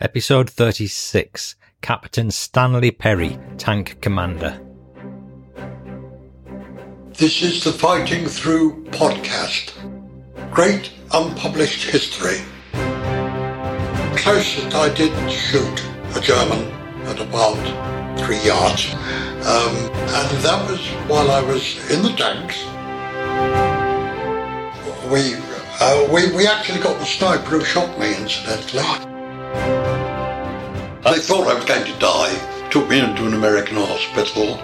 Episode 36 Captain Stanley Perry, Tank Commander. This is the Fighting Through podcast. Great unpublished history. Closest I did shoot a German at about three yards. Um, and that was while I was in the tanks. We, uh, we, we actually got the sniper who shot me, incidentally. They thought I was going to die. Took me into an American hospital.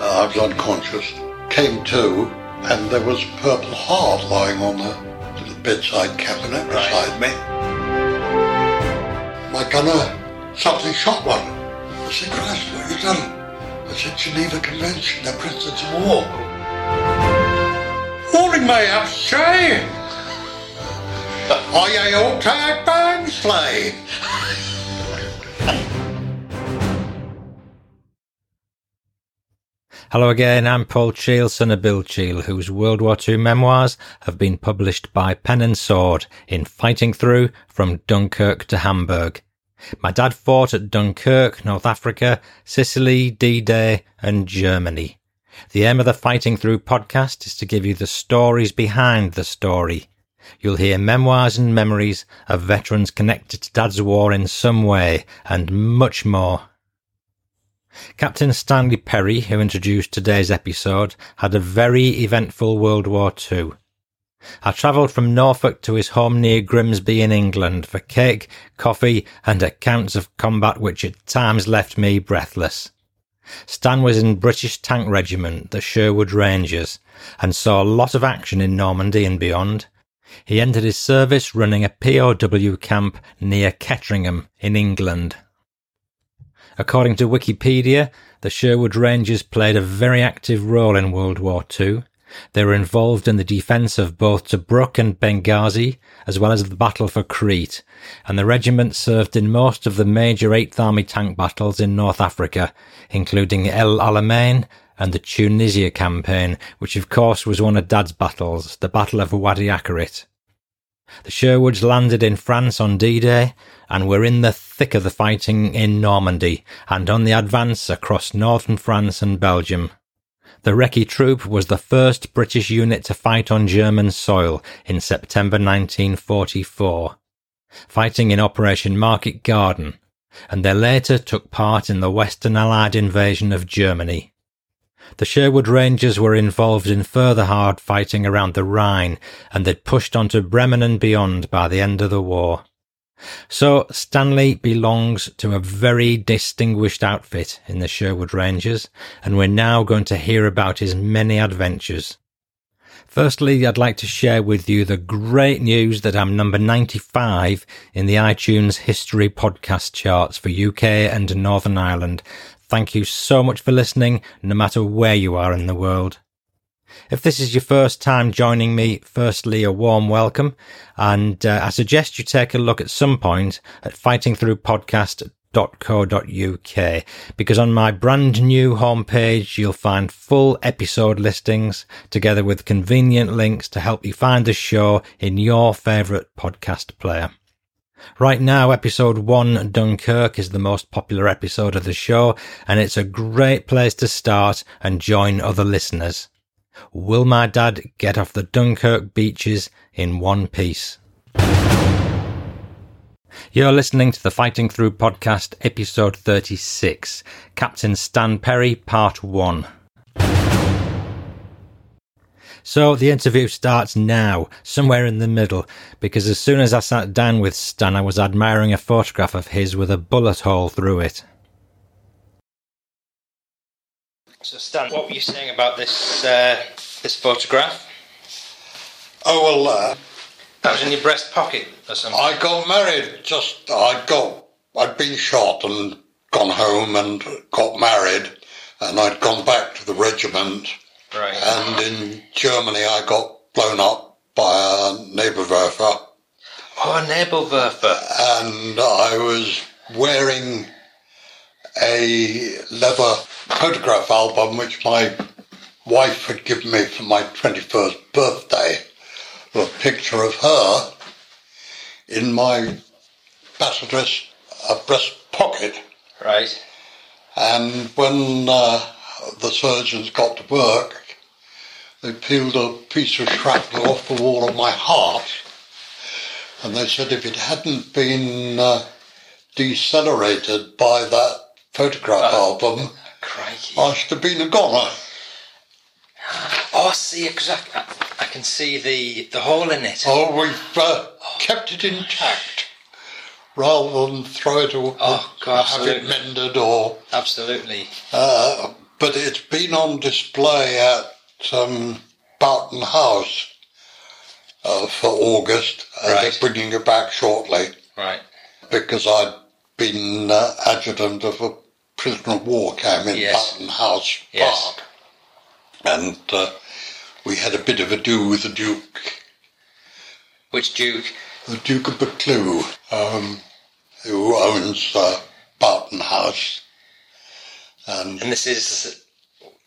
Uh, I was unconscious. Came to, and there was a purple heart lying on the, the bedside cabinet beside me. My gunner suddenly shot one. I said, Christ, what have you done? I said, Geneva Convention, they're prisoners of war. Morning, may I say? Are ye all tired, Hello again, I'm Paul Cheall, son of Bill Cheall, whose World War II memoirs have been published by Pen and Sword in Fighting Through from Dunkirk to Hamburg. My dad fought at Dunkirk, North Africa, Sicily, D-Day, and Germany. The aim of the Fighting Through podcast is to give you the stories behind the story. You'll hear memoirs and memories of veterans connected to Dad's war in some way, and much more. Captain Stanley Perry, who introduced today's episode, had a very eventful World War II. I travelled from Norfolk to his home near Grimsby in England for cake, coffee, and accounts of combat which at times left me breathless. Stan was in British Tank Regiment, the Sherwood Rangers, and saw a lot of action in Normandy and beyond. He entered his service running a POW camp near Ketteringham in England. According to Wikipedia, the Sherwood Rangers played a very active role in World War II. They were involved in the defence of both Tobruk and Benghazi, as well as the battle for Crete, and the regiment served in most of the major 8th Army tank battles in North Africa, including El Alamein and the Tunisia campaign, which of course was one of Dad's battles, the Battle of Wadi Akarit. The Sherwoods landed in France on D-Day and were in the thick of the fighting in Normandy and on the advance across northern France and Belgium. The Recce Troop was the first British unit to fight on German soil in September 1944, fighting in Operation Market Garden, and they later took part in the Western Allied invasion of Germany. The Sherwood Rangers were involved in further hard fighting around the Rhine, and they'd pushed on to Bremen and beyond by the end of the war. So Stanley belongs to a very distinguished outfit in the Sherwood Rangers, and we're now going to hear about his many adventures. Firstly, I'd like to share with you the great news that I'm number 95 in the iTunes History podcast charts for UK and Northern Ireland. Thank you so much for listening, no matter where you are in the world. If this is your first time joining me, firstly, a warm welcome. And uh, I suggest you take a look at some point at fightingthroughpodcast.co.uk because on my brand new homepage, you'll find full episode listings together with convenient links to help you find the show in your favourite podcast player. Right now, episode one, Dunkirk, is the most popular episode of the show, and it's a great place to start and join other listeners. Will my dad get off the Dunkirk beaches in one piece? You're listening to the Fighting Through podcast, episode 36, Captain Stan Perry, part 1. So the interview starts now, somewhere in the middle, because as soon as I sat down with Stan, I was admiring a photograph of his with a bullet hole through it. So Stan, what were you saying about this uh, this photograph? Oh, well, uh, That was in your breast pocket or something. I got married just, I got, I'd been shot and gone home and got married and I'd gone back to the regiment right. and in Germany I got blown up by a Nebelwerfer oh, a Nebelwerfer. and I was wearing a leather photograph album which my wife had given me for my 21st birthday. A picture of her in my battle dress a breast pocket. Right. And when uh, the surgeons got to work, they peeled a piece of shrapnel off the wall of my heart. And they said if it hadn't been uh, decelerated by that photograph album, Crikey. I should have been a goner. Oh, I see, exactly. I, I can see the, the hole in it. Oh, we've uh, kept it intact rather than throw it or Oh, God, have it absolutely. mended or. Absolutely. Uh, but it's been on display at um, Boughton House uh, for August. and Right. They're bringing it back shortly Right. because I'd been uh, adjutant of a prisoner of war camp in Yes. Boughton House Yes. Park. And uh, we had a bit of a do with the Duke, Which Duke? the Duke of Buccleuch, um, who owns uh, Boughton House. And And this is.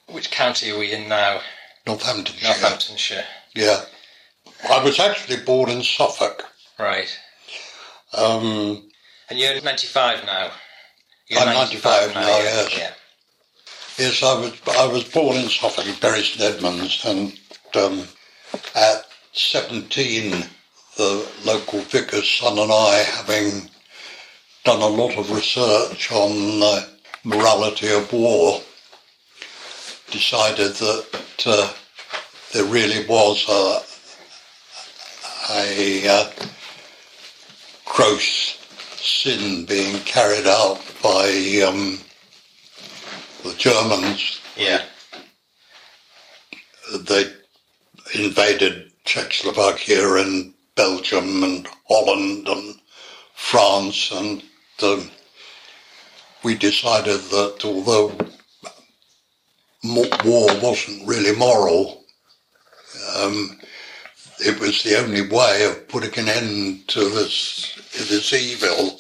Which county are we in now? Northamptonshire. Northamptonshire. Yeah. I was actually born in Suffolk. Right. Um, And you're 95 now? You're I'm 95 now, yeah. yes. Yeah. yes, I was I was born in Suffolk, in Bury St Edmunds, and um, at 17, the local vicar's son and I, having done a lot of research on the morality of war, decided that uh, there really was a, a uh, gross sin being carried out by um, the Germans. Yeah. They invaded Czechoslovakia and Belgium and Holland and France, and um, we decided that although war wasn't really moral, um, it was the only way of putting an end to this this evil.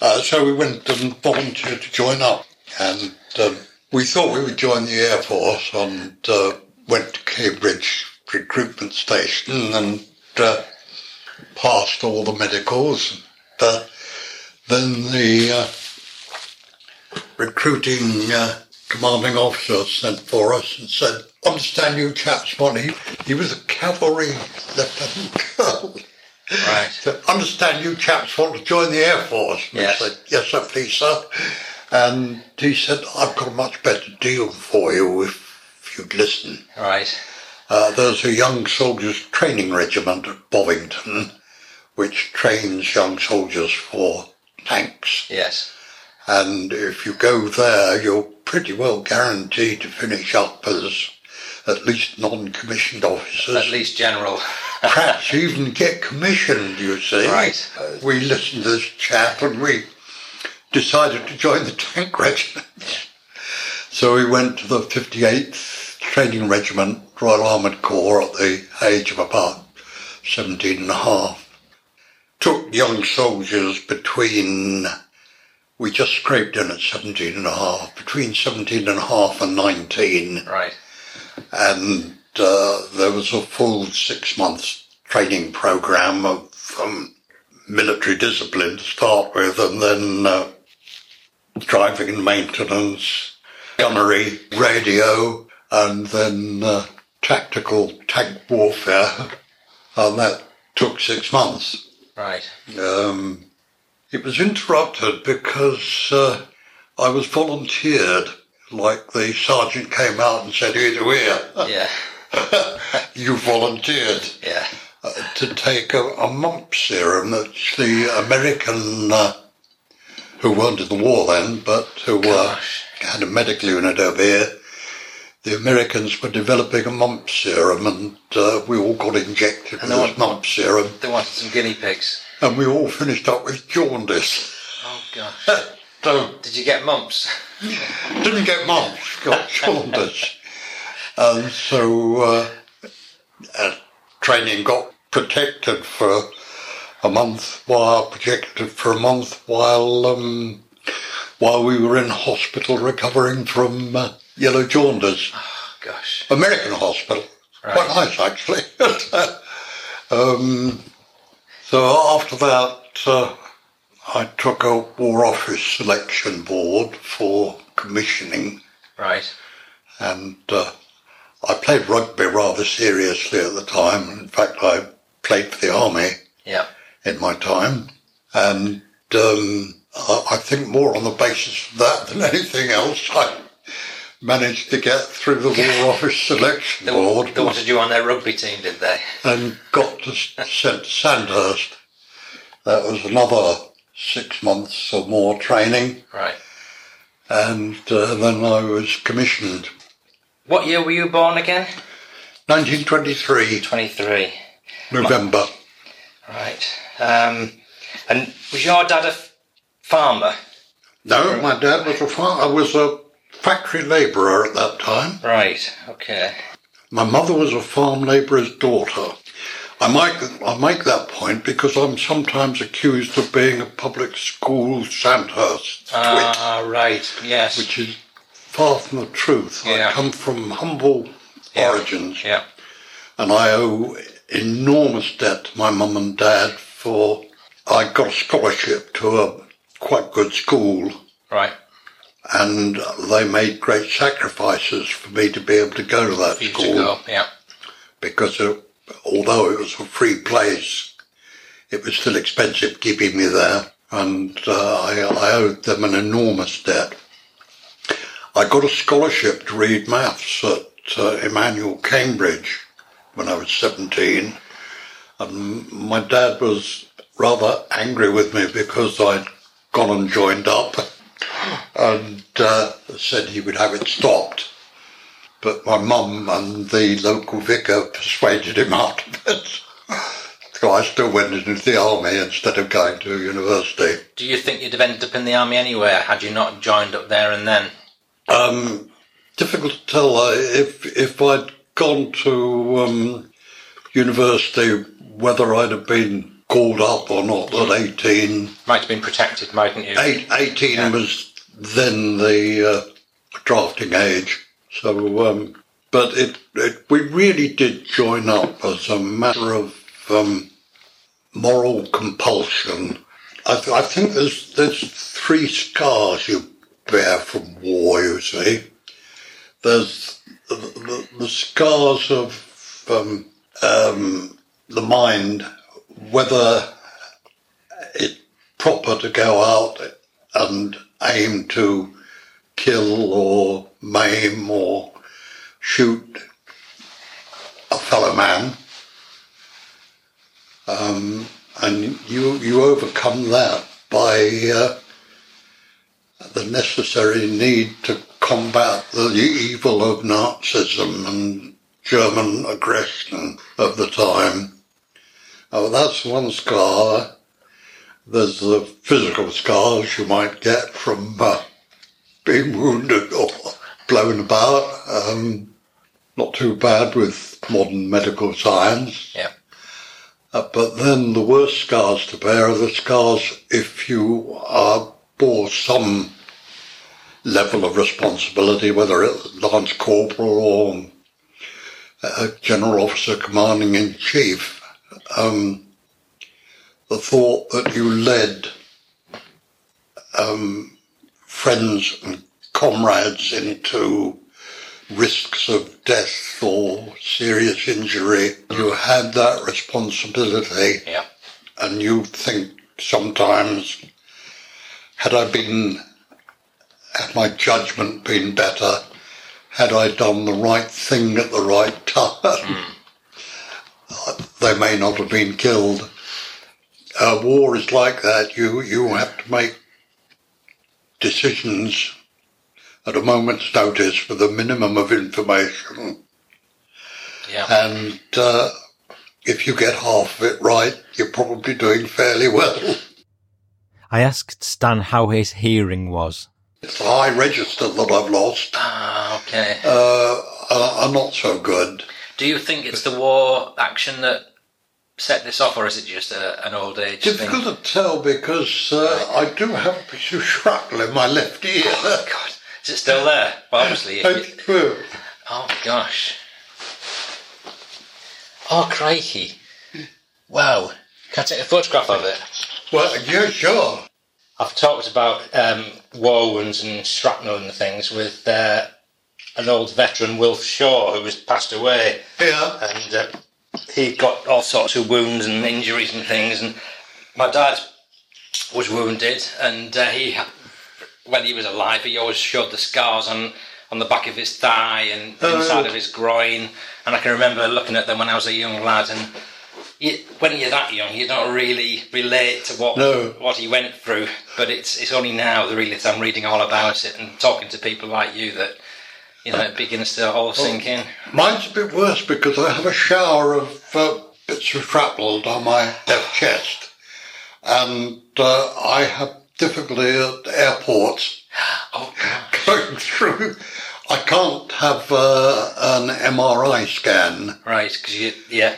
Uh, so we went and volunteered to join up, and um, we thought we would join the Air Force, and uh, went to Cambridge recruitment station and uh, passed all the medicals. Uh, then the uh, recruiting uh, commanding officer sent for us and said, "Understand you chaps, want he, he was a cavalry lieutenant colonel." Right. So, understand you chaps want to join the Air Force? And Yes. I said, yes, sir, please, sir. And he said, I've got a much better deal for you if you'd listen. Right. Uh, there's a young soldiers training regiment at Bovington, which trains young soldiers for tanks. Yes. And if you go there, you're pretty well guaranteed to finish up as at least non-commissioned officers. At least general. perhaps even get commissioned, you see. Right. Uh, we listened to this chap and we decided to join the tank regiment. So we went to the 58th Training Regiment, Royal Armoured Corps at the age of about 17 and a half. Took young soldiers between, we just scraped in at 17 and a half, between 17 and a half and 19 Right. and uh, there was a full six months training program of um, military discipline to start with, and then uh, driving and maintenance, gunnery, radio, and then uh, tactical tank warfare, and that took six months. Right. Um, it was interrupted because uh, I was volunteered. Like the sergeant came out and said, "Here to here." Yeah. you volunteered Yeah. uh, to take a, a mump serum that's the American uh, who weren't in the war then, but who uh, Gosh. had a medical unit over here. The Americans were developing a mump serum, and uh, we all got injected And with this want- mump serum, They wanted some guinea pigs. And we all finished up with jaundice. Oh gosh. So Did you get mumps? didn't get mumps, got jaundice. And so uh, uh, training got protected for a month, while protected for a month while um, while we were in hospital recovering from uh, yellow jaundice. Oh gosh. American hospital, quite nice actually. um, so after that, uh, I took a War Office selection board for commissioning, Right. and uh, I played rugby rather seriously at the time. In fact, I played for the army Yeah. in my time, and um, I, I think more on the basis of that than anything else, I managed to get through the War Office selection They, board they wanted you on their rugby team, did they? and got to sent to Sandhurst. That was another six months or more training, Right. and uh, then I was commissioned. What year were you born again? 1923, 23. November. Right. Um, and was your dad a farmer? No, my dad was a farmer. I was a factory labourer at that time. Right. Okay. My mother was a farm labourer's daughter. I make, I make that point because I'm sometimes accused of being a public school Sandhurst Ah, right. Yes. which is far from the truth. Yeah. I come from humble Yeah. origins yeah. and I owe enormous debt to my mum and dad for I got a scholarship to a quite good school Right. And they made great sacrifices for me to be able to go to that school. to go. Yeah. because it, although it was a free place, it was still expensive keeping me there, and uh, I, I owed them an enormous debt. I got a scholarship to read maths at uh, Emmanuel Cambridge when I was 17, and my dad was rather angry with me because I'd gone and joined up and uh, said he would have it stopped but my mum and the local vicar persuaded him out of it. So I still went into the army instead of going to university. Do you think you'd have ended up in the army anyway had you not joined up there and then? Um, difficult to tell uh, if if I'd gone to um, university whether I'd have been called up or not at 18. Might have been protected, mightn't you? Eight, 18 Yeah. was then the uh, drafting age. So, um, but it, it, we really did join up as a matter of um, moral compulsion. I, th- I think there's there's three scars you bear from war. You see, there's the, the, the scars of um, um, the mind, whether it's proper to go out and aim to kill or maim or shoot a fellow man. Um, and you, you overcome that by uh, the necessary need to combat the evil of Nazism and German aggression of the time. Oh, that's one scar. There's the physical scars you might get from uh, being wounded or blown about. Um, not too bad with modern medical science. Yeah. Uh, but then the worst scars to bear are the scars if you are bore some level of responsibility, whether it's lance corporal or a general officer commanding in chief. Um, the thought that you led um, friends and comrades into risks of death or serious injury, you had that responsibility, Yeah. and you think sometimes, had I been, had my judgment been better, had I done the right thing at the right time, they may not have been killed. Uh, war is like that. You you have to make decisions at a moment's notice with a minimum of information, Yeah. and uh, if you get half of it right, you're probably doing fairly well. I asked Stan how his hearing was. It's the high register that I've lost. Ah, okay. Uh, are, are not so good. Do you think it's the war action that set this off, or is it just a, an old age Difficult thing? to tell because uh, I do have a piece of shrapnel in my left ear. Oh, God. Is it still there? Well, obviously. It's true. oh, gosh. Oh, crikey. Wow. Can I take a photograph of it? Well, yeah, sure. I've talked about um, war wounds and shrapnel and things with uh, an old veteran, Wilf Shaw, who has passed away. Yeah. And uh, he got all sorts of wounds and injuries and things. And my dad was wounded, and uh, he, when he was alive, he always showed the scars on on the back of his thigh and Oh. inside of his groin. And I can remember looking at them when I was a young lad and you, when you're that young, you don't really relate to what No. what he went through. But it's it's only now really that I'm reading all about it and talking to people like you that you know it begins to all sink in. Mine's a bit worse because I have a shower of uh, bits of shrapnel down my left chest, and uh, I have difficulty at airports Oh going through. I can't have uh, an MRI scan Right, because you yeah,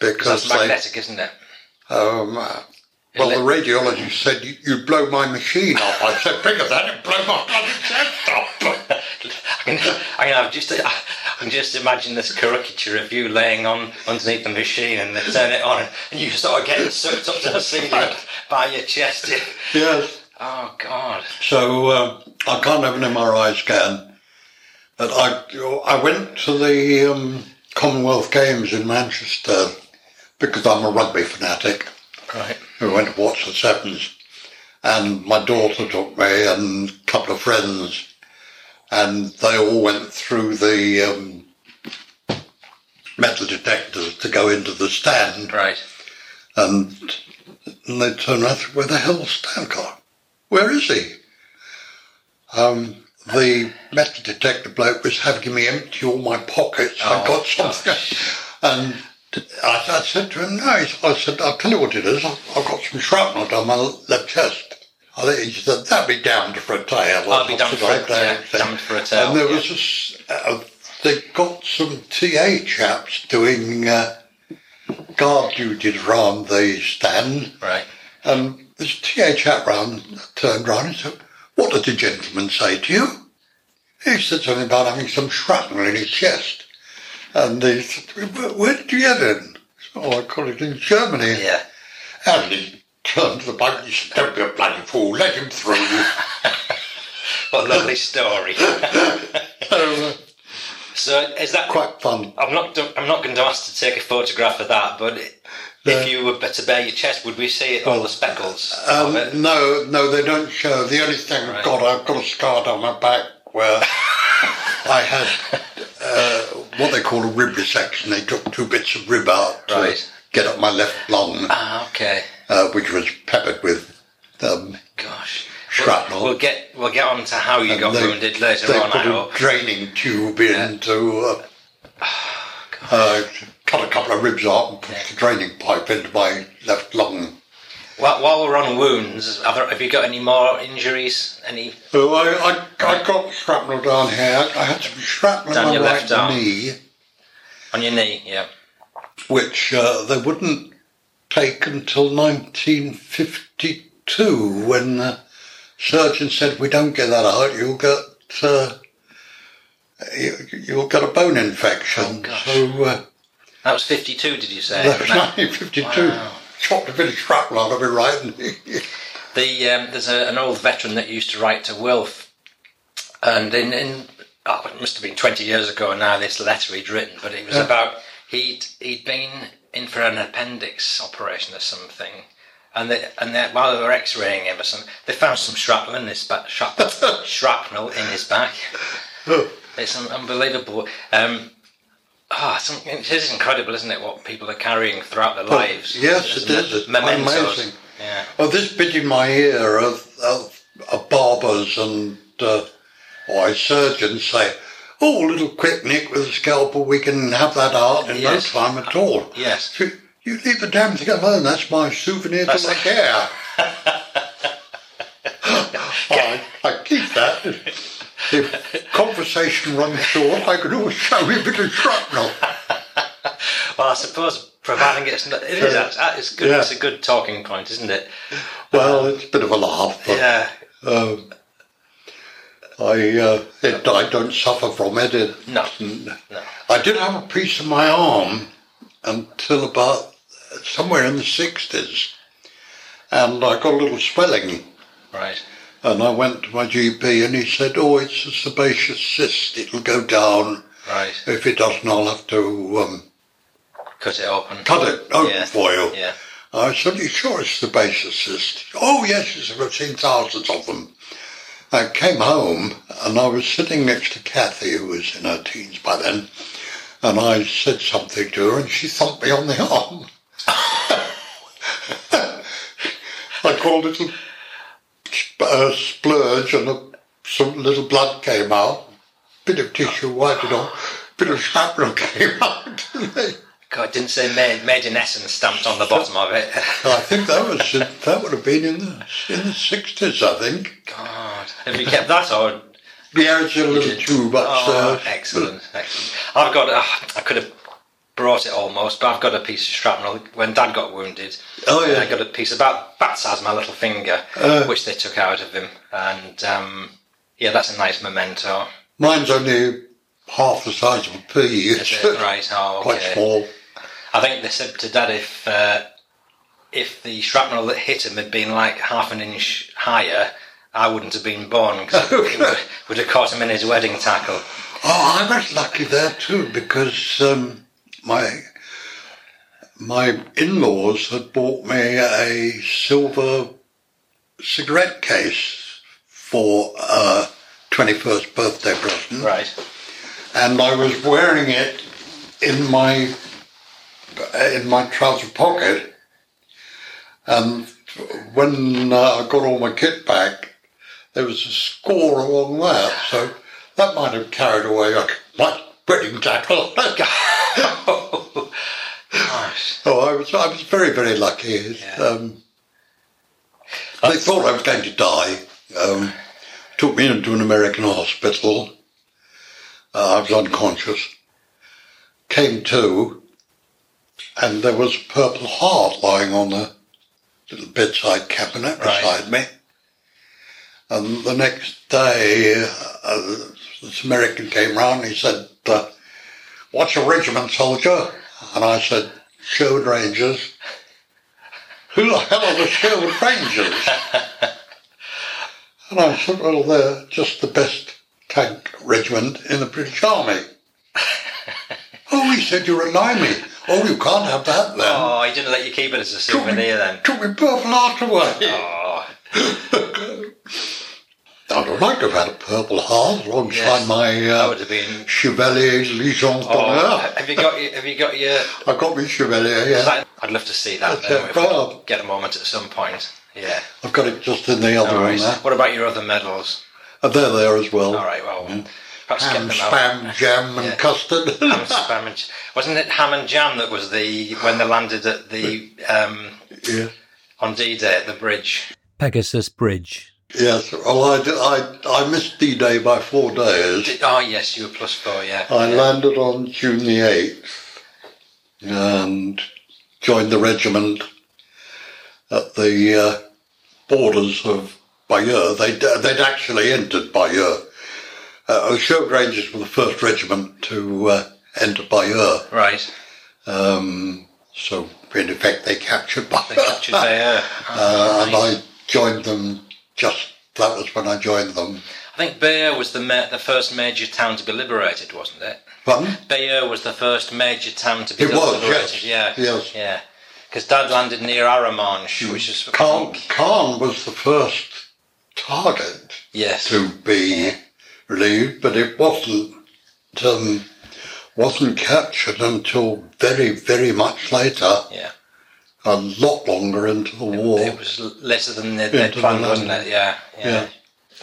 'cause because that's they, magnetic, isn't it? um, uh, well, the radiologist said "You- you'd blow my machine up. I said, bigger than it, blow my bloody chest can, I can have just I can just imagine this caricature of you laying on underneath the machine and they turn it on and you start getting sucked up to the ceiling by your chest. yes. Oh God! So uh, I can't have an MRI scan. But I, I went to the um, Commonwealth Games in Manchester because I'm a rugby fanatic. Right. We went to watch the Sevens, and my daughter took me and a couple of friends, and they all went through the um, metal detectors to go into the stand, Right. and, and they turned around and said, "Where the hell's Stan car? Where is he?" Um, the metal detector bloke was having me empty all my pockets. I Oh, got something, and I, I said to him, "No." I said, "I'll tell you what it is. I've, I've got some shrapnel down my left chest." I think he said, "That'd be damned for a tail." I'll be damned for a- like yeah, that. damned for a tail, And there yeah. was this. Uh, they got some TA chaps doing uh, guard duties around the stand. Right. And this TA chap round turned round and said, What did the gentleman say to you? He said something about having some shrapnel in his chest. And he said, where, where did you get it? Oh, I got it in Germany. Yeah. And he turned to the bloke and Don't be a bloody fool, let him through. What a lovely story. so, uh, so is that quite fun. I'm not. I'm not going to ask to take a photograph of that, but if you were to bare your chest, would we see it, all the speckles Um, no, no, they don't show. The only thing Right. I've got, I've got a scar down my back where I had uh, what they call a rib resection. They took two bits of rib out to Right. get up my left lung, Ah, okay. Uh, which was peppered with. Um, Gosh. Shrapnel. We'll, we'll get we'll get on to how you and got they, wounded later they on. put a draining tube in to uh, uh, cut a couple of ribs out and put the draining pipe into my left lung. While, while we're on wounds, have, there, have you got any more injuries? Any? So I, I, I got shrapnel down here. I had some shrapnel Down on your my left right knee, On your knee, yeah. which uh, they wouldn't take until 1952 when the surgeon said, we don't get that out, you'll get... Uh, you, you'll get a bone infection. Oh, gosh. so uh, That was 52, did you say? that was 1952. Wow. Chopped a bit of shrapnel out of my right. The um, there's a, an old veteran that used to write to Wilf, and in, in oh, it must have been 20 years ago now. This letter he'd written, but it was Yeah. about he'd he'd been in for an appendix operation or something, and they, and they, while they were X-raying him or something, they found some shrapnel in his back, shrap, shrapnel in his back. It's un- unbelievable. Um, oh, it is incredible, isn't it? What people are carrying throughout their lives. yes, it is. Mementos. amazing. Yeah. Oh, this bit in my ear of, of, of barbers and uh, why surgeons say, "Oh, little quick nick with a scalpel, we can have that out in Yes. no time at all." Yes. So you leave the damn thing alone. That's my souvenir That's- to the care. I, I keep that. If conversation runs short, I can always show you a bit of shrapnel. Well, I suppose providing it's not, it is is good. Yeah. It's a good talking point, isn't it? Well, it's a bit of a laugh, but Yeah. um, I uh, it, I don't suffer from it. it No. No. I did have a piece of my arm until about somewhere in the 60s. And I got a little swelling Right. And I went to my GP and he said, oh, it's a sebaceous cyst. It'll go down. Right. If it doesn't, I'll have to um, Cut it open. cut it open Yeah. for you. Yeah. I said, you sure it's sebaceous cyst? Oh, yes, I've seen thousands of them. I came home and I was sitting next to Kathy, who was in her teens by then, and I said something to her and she thumped me on the arm. I called it a sp- splurge and a, some little blood came out. Bit of tissue wiped it off. Bit of shrapnel came out. God, didn't say made, in essence stamped on the bottom of it. I think that was that would have been in the in the sixties. I think. God. Have you kept that or? Yeah, it's a little tube Oh, upstairs. excellent, excellent. I've got, uh, I could have brought it almost, but I've got a piece of shrapnel. When Dad got wounded, Oh, yeah. I got a piece about bat size my little finger, Uh. which they took out of him, and um, yeah, that's a nice memento. Mine's only half the size of a pea. Is it? Right, oh, quite small. I think they said to Dad if uh, if the shrapnel that hit him had been like half an inch higher, I wouldn't have been born because it would, would have caught him in his wedding tackle. Oh, I was lucky there too because um, my my in-laws had bought me a silver cigarette case for a 21st birthday present. Right. and I was wearing it in my in my trouser pocket. And when uh, I got all my kit back, there was a score along that, so that might have carried away like my wedding tackle. Oh, I was I was very very lucky. Um, they thought I was going to die. Um, took me into an American hospital. Uh, I was unconscious. Came to, and there was a Purple Heart lying on the little bedside cabinet Right. beside me. And the next day, uh, this American came round and he said, uh, What's your regiment, soldier? And I said, Sherwood Rangers. Who the hell are the Sherwood Rangers? and I said, Well, they're just the best tank regiment in the British Army. oh, he said, You're a limey. Oh, you can't have that then. Oh, he didn't let you keep it as a souvenir then. Took me purple heart away. Oh, I'd have liked to have had a purple heart alongside Yes, my that uh, would have been. Chevalier's Legion Oh, have you got? your- Have you got your? I've got my Chevalier, yeah. that- I'd love to see that. Then, if we well. get a moment at some point. Yeah. I've got it just in the other All one there. What about your other medals? And they're there as well. All right. Well, perhaps Ham, get them out. spam, jam, and Yeah. custard. Ham, spam, and wasn't it ham and jam that was the when they landed at the um, yeah. on D-Day at the bridge? Pegasus Bridge. Yes. Well, I, did- I, I missed D-Day by four days. Did- oh yes, you were plus four. Yeah. I yeah. landed on June the 8th and joined the regiment at the uh, borders of Bayeux. They'd, they'd actually entered Bayeux. Uh, Sherwood Rangers were the first regiment to uh, enter Bayeux. Right. Um, so, in effect, they captured Bayeux. They captured there. Uh, and I joined them just, that was when I joined them. I think Bayeux was the ma- the first major town to be liberated, wasn't it? Pardon? Bayeux was the first major town to be It was, liberated. yes. Yeah. Yes. Yeah. Because Dad landed near Arromanches, which is Caen, Caen was the first target Yes. to be relieved, but it wasn't um, wasn't captured until very, very much later, Yeah. a lot longer into the war. It was later than they, they Into the planned, wasn't it? Yeah, yeah. Yeah.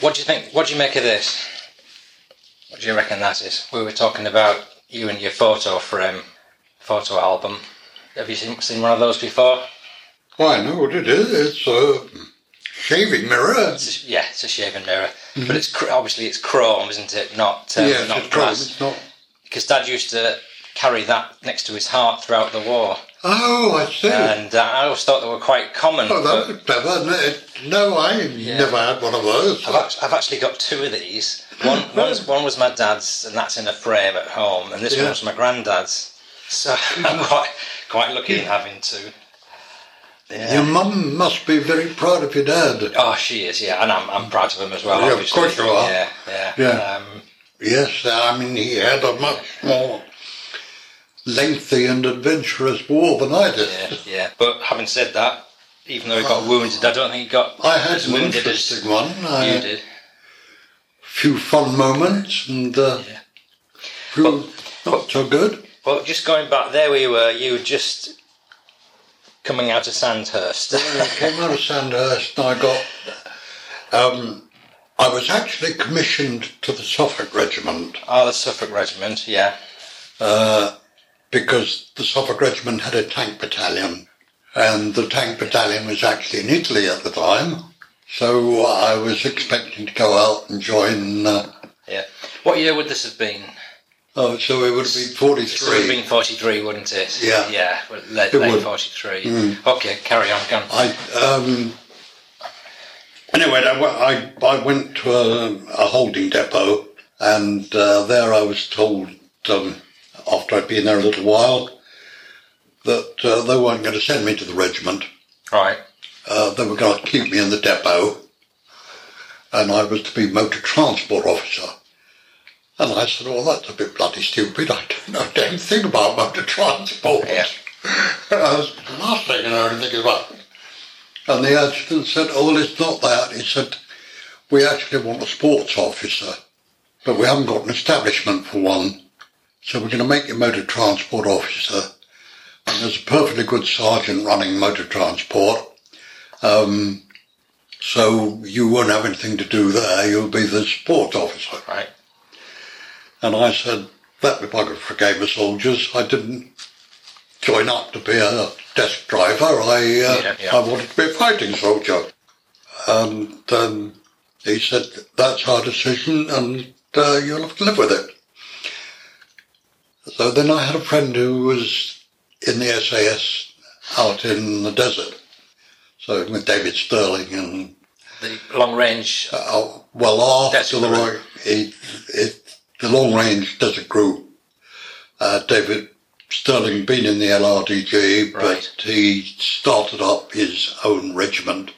What do you think? What do you make of this? What do you reckon that is? We were talking about you and your photo frame, photo album. Have you seen, seen one of those before? Well, I know what it is. It's a shaving mirror. It's a, yeah, it's a shaving mirror, but it's cr- obviously it's chrome, isn't it? Not um, yes, not glass. It's not. Because Dad used to carry that next to his heart throughout the war, Oh, I see. and uh, I always thought they were quite common. oh, but- that was clever. No, no I never had one of those. I've, act- I've actually got two of these. One, one was my dad's, and that's in a frame at home, and this Yeah. one was my granddad's. So I'm quite quite lucky in having two. Yeah. Your mum must be very proud of your dad. Oh, she is, yeah, and I'm, I'm proud of him as well. Yeah, of course you are. Yeah, yeah. Yeah. Um, Yes, I mean, he had a much more lengthy and adventurous war than I did. yeah, yeah. But having said that, even though he got wounded, I don't think he got I had as an wounded as interesting one. I you did. a few fun moments and uh, Yeah. few not so good. Well, just going back there, we were. You were just coming out of Sandhurst. I came out of Sandhurst and I got. Um, I was actually commissioned to the Suffolk Regiment oh, the Suffolk Regiment. Yeah. uh, because the Suffolk Regiment had a tank battalion, and the tank battalion was actually in Italy at the time. So I was expecting to go out and join. Uh, Yeah. What year would this have been? Oh, so it would have been 43. It would have 43. been 43, wouldn't it? Yeah. Yeah, well, late, late would. 43. Okay, carry on, go on. I um, anyway, I, went- I, I went to a, a holding depot, and uh, there I was told um, after I'd been there a little while that uh, they weren't going to send me to the regiment. Right. Uh, they were going to keep me in the depot, and I was to be motor transport officer. And I said, "Well, that's a bit bloody stupid. I don't know a damn thing about motor transport. Yeah. I was you know, anything about it." And the adjutant said, "Oh, well, it's not that." He said, "We actually want a sports officer, but we haven't got an establishment for one. So we're going to make you motor transport officer. And there's a perfectly good sergeant running motor transport." Um, so you won't have anything to do there. You'll be the sports officer. Right. And I said that could forgave the soldiers, I didn't join up to be a desk driver. I uh, Yeah, yeah. I wanted to be a fighting soldier. And um, he said that's our decision, and uh, you'll have to live with it. So then I had a friend who was in the SAS out in the desert. So with David Stirling and The long range. uh, well, after the long, it, it, the long range desert group, uh, David Stirling been in the LRDG, Right. but he started up his own regiment,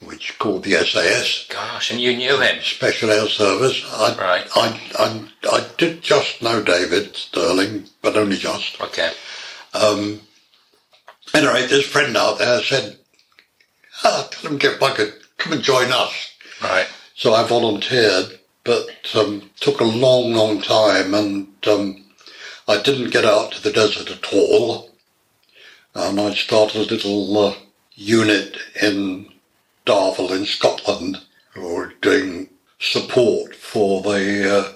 which called the SAS, Gosh, and you knew him. Special Air Service. I, Right. I, I, I did just know David Stirling, but only just. Okay. Um, anyway, this friend out there said, ah, tell him get bucket, come and join us. Right. So I volunteered, but um, took a long, long time, and um, I didn't get out to the desert at all. And I started a little uh, unit in Darvel in Scotland, who were doing support for the uh,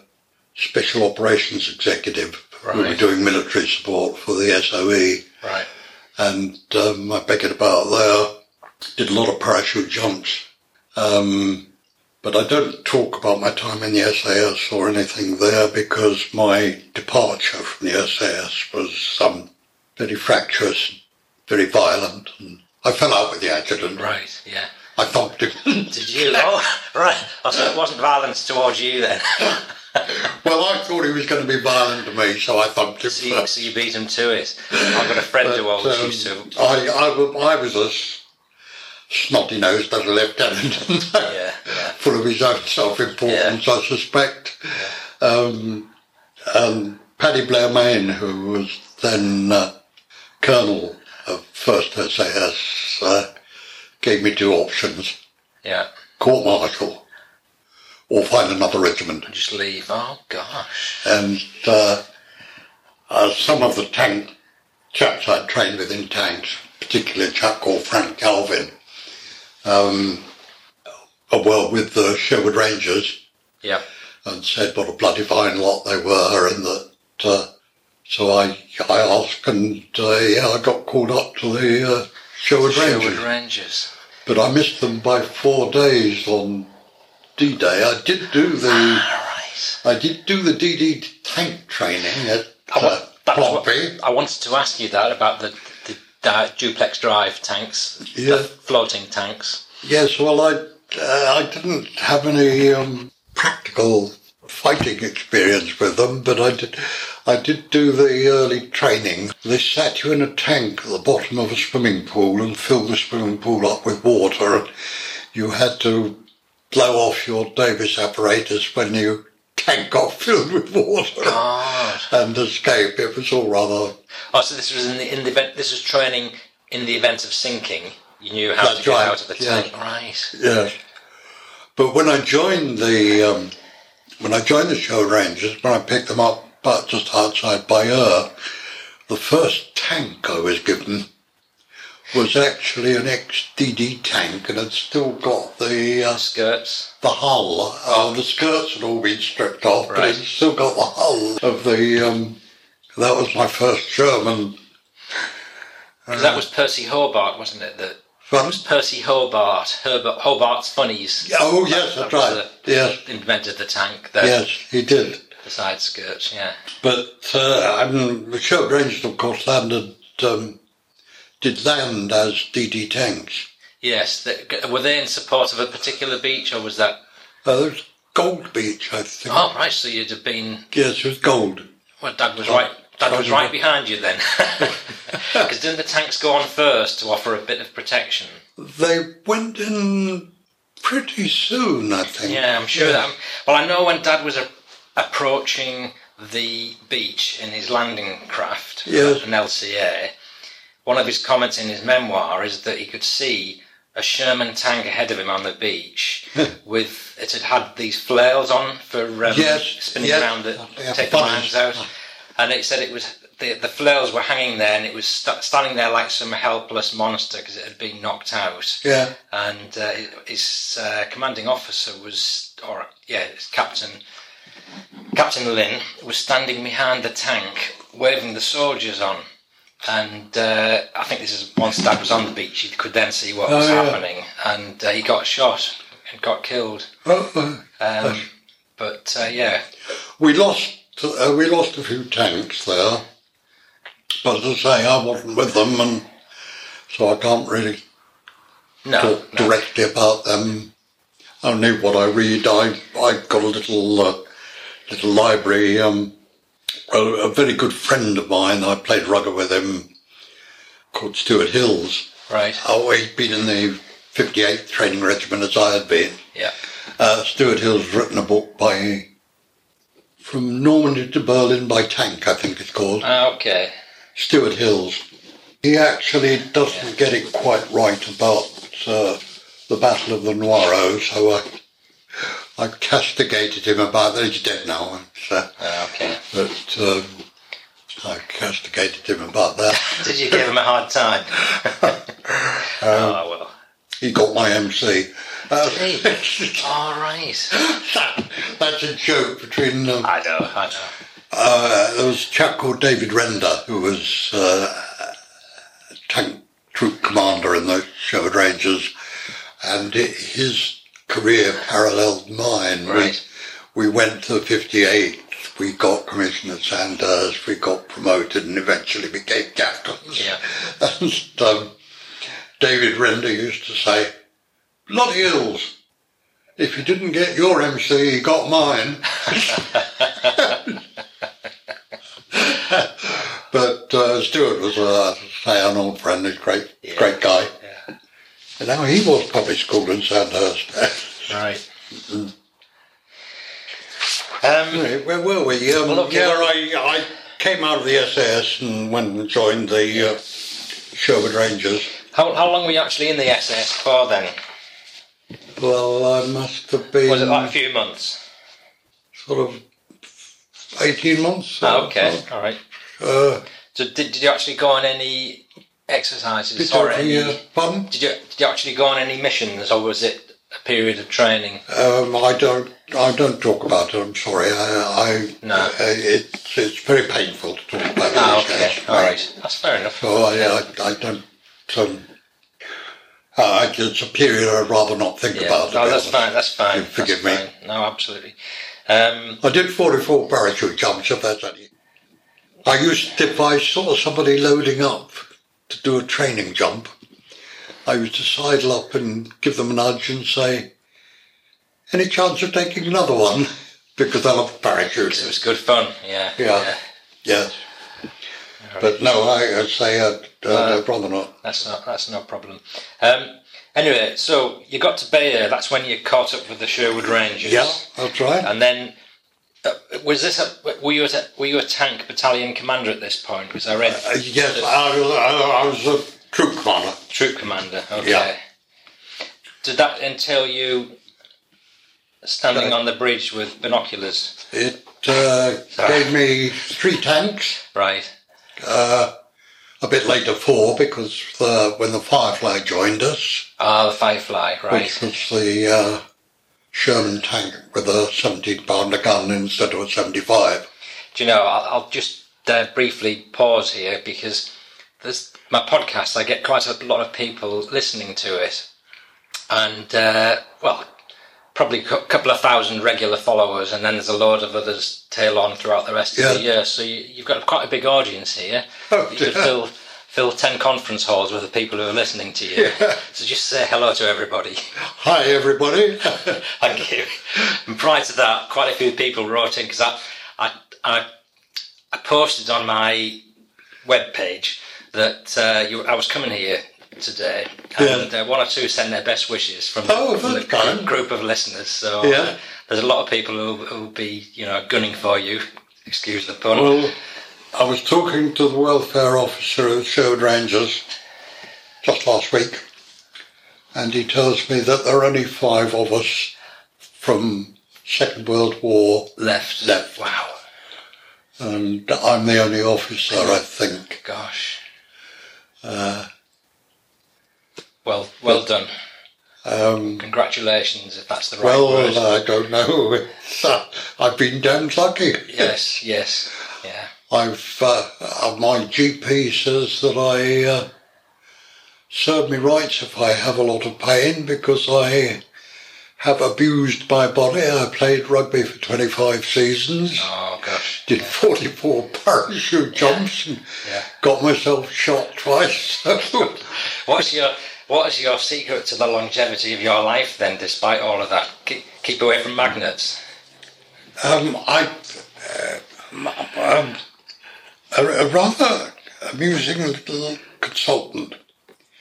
Special Operations Executive, who were doing military support for the SOE Right. and um, I begged about there. Did a lot of parachute jumps, um, but I don't talk about my time in the SAS or anything there because my departure from the SAS was um, very fractious, very violent, and I fell out with the adjutant. Right. Yeah. I thumped him. Did you? Oh, right. Oh, so it wasn't violence towards you then. well, I thought he was going to be violent to me, so I thumped him so, you, so you beat him to it. I've got a friend who But, always um, used to. I, I, I was a snotty nosed little lieutenant. Yeah. Yeah. full of his own self-importance, I suspect. Um, and Paddy Blair Mayne, who was then uh, Colonel of First SAS, uh, gave me two options: Yeah. court-martial or find another regiment. Just leave. Oh gosh. And uh, uh, some of the tank chaps I'd trained with in tanks, particularly a chap called Frank Calvin, um, uh, well, with the Sherwood Rangers, Yeah. and said what a bloody fine lot they were, and that. Uh, so I I asked, and uh, yeah, I got called up to the uh, Sherwood Rangers, Sherwood Rangers. but I missed them by four days on D-Day. I did do the Ah, right. I did do the DD tank training at I, uh, that what- Pompey. I wanted to ask you that about the, di- duplex drive tanks, Yeah. floating tanks. Yes, well, I uh, I didn't have any um, practical fighting experience with them, but I did I did do the early training. They sat you in a tank at the bottom of a swimming pool and filled the swimming pool up with water. And you had to blow off your Davis apparatus when your tank got filled with water God. and escape. It was all rather. Oh, so this was in the, in the event. This was training in the event of sinking. You knew how That's to get right, out of the yeah. tank, right? Yes. But when I joined the um, when I joined the show rangers, when I picked them up but just outside Bayeux, the first tank I was given was actually an ex-DD tank and had still got the uh, Skirts. the hull. Uh, the skirts had all been stripped off, but Right. it still got the hull of the. Um, that was my first German. Because that was Percy Hobart, wasn't it? That Fun. was Percy Hobart. Herbert Hobart's Funnies. Oh yes, That that's right. Yes, invented the tank. The, yes, he did. the side skirts. Yeah. But uh, I mean, the Sherwood Rangers, of course, landed, um, did land as DD tanks. Yes. The, were they in support of a particular beach, or was that? Uh, there was Gold Beach, I think. Oh, right. So you'd have been. Yes, it was gold. Well, Dad was right. Dad was right behind you then. Because didn't the tanks go on first to offer a bit of protection? They went in pretty soon, I think. Yeah, I'm sure that. Well, I know when Dad was a, approaching the beach in his landing craft, Yes. an LCA, one of his comments in his memoir is that he could see a Sherman tank ahead of him on the beach with it had had these flails on for um, Yes, spinning around the Yeah, take the mines out, and it said it was. The, the flails were hanging there, and it was st- standing there like some helpless monster because it had been knocked out Yeah. and uh, his uh, commanding officer was, or yeah, his captain, Captain Lynn was standing behind the tank, waving the soldiers on. And uh, I think this is once Dad was on the beach, he could then see what Oh, was yeah. happening, and uh, he got shot and got killed. Uh, uh, Um, but uh, yeah, we lost, uh, we lost a few tanks there. But as I say, I wasn't with them, and so I can't really no, talk no. directly about them. Only what I read, I I got a little uh, little library. Um, a, a very good friend of mine, I played rugby with him, called Stuart Hills. right, Oh, he'd been in the 58th Training Regiment as I had been. yeah, Uh, Stuart Hills has written a book by From Normandy to Berlin by Tank, I think it's called. Ah, okay, Stuart Hills. He actually doesn't get it quite right about uh, the Battle of the Noireau, so I, I castigated him about that. He's dead now, so, ah, okay. but um, I castigated him about that. Did you give him a hard time? oh well. He got my MC. Uh. All right. that's a joke between um, I know, I know. Uh, there was a chap called David Render who was uh, tank troop commander in the Sherwood Rangers, and his career paralleled mine. Right. We, we went to the 58th, we got commissioned at Sandhurst, we got promoted and eventually became captains. Yeah. And um, David Render used to say, Bloody Hills, if you didn't get your MC, you got mine. But uh, Stuart was a say an old friend, he's a great, Yeah. great guy. Yeah. And now he was public school in Sandhurst. Right. Um, Where were we? Um, Well, okay, yeah, I, I came out of the SAS and went and joined the uh, Sherwood Rangers. how, how long were you actually in the SAS for then? Well, I must have been Was it like a few months? sort of 18 months. Oh, okay, all right. Uh, So did, did you actually go on any exercises bit or any? pardon? Did you did you actually go on any missions or was it a period of training? Um, I don't. I don't talk about it. I'm sorry. I. I No. uh, it's it's very painful to talk about. Ah, okay, days. all right. That's fair enough. So I, I, I don't. Um, uh, it's a period I'd rather not think Yeah. about. No, that's fine. That's fine. Forgive me. No, absolutely. Um, I did 44 parachute jumps. If that's any. I used if I saw somebody loading up to do a training jump, I used to sidle up and give them a nudge and say, "Any chance of taking another one?" Because I love it was good fun. Yeah. Yeah. Yes. But no, I, I say uh, uh, I'd rather not. That's not that's no problem. Um, anyway, so you got to Bayeux. That's when you caught up with the Sherwood Rangers. Yeah, that's right. And then uh, was this a, were you a, were you a tank battalion commander at this point? Because I read Uh, yes, I, was- I, I was a troop commander. troop commander. Okay. Yeah. Did that entail you standing on the bridge with binoculars? It uh, gave me three tanks. Right. Uh, a bit later, four because uh, when the Firefly joined us, Ah, the Firefly. Right. which was the uh, Sherman tank with a 17 pounder gun instead of a 75. Do you know? I'll, I'll just uh, briefly pause here because there's my podcast. I get quite a lot of people listening to it, and uh, well, probably a couple of thousand regular followers, and then there's a load of others tail on throughout the rest of the Yeah. year. So you, you've got quite a big audience here. Oh, you could fill fill ten conference halls with the people who are listening to you. So just say hello to everybody. Hi, everybody. Thank you. And prior to that, quite a few people wrote in because I, I, I, I posted on my web page that uh, you, I was coming here today, and uh, one or two sent their best wishes from, Oh, from the group, group of listeners. So Yeah. uh, there's a lot of people who will be, you know, gunning for you. Excuse the pun. well, I was talking to the welfare officer of Sherwood Rangers just last week, and he tells me that there are only five of us from Second World War, left. left. Wow. and I'm the only officer, I think. Gosh. Uh, Well, well done. um, Congratulations, if that's the right well, word. I don't know. I've been damned lucky. yes, yes, yeah. I've uh, uh, my GP says that I uh, serve me rights if I have a lot of pain because I have abused my body. I played rugby for 25 seasons, Oh gosh. did 44 parachute jumps, and Yeah. got myself shot twice. What's your What is your secret to the longevity of your life then, despite all of that? Keep, keep away from magnets. um, I uh, um, a, a rather amusing little consultant.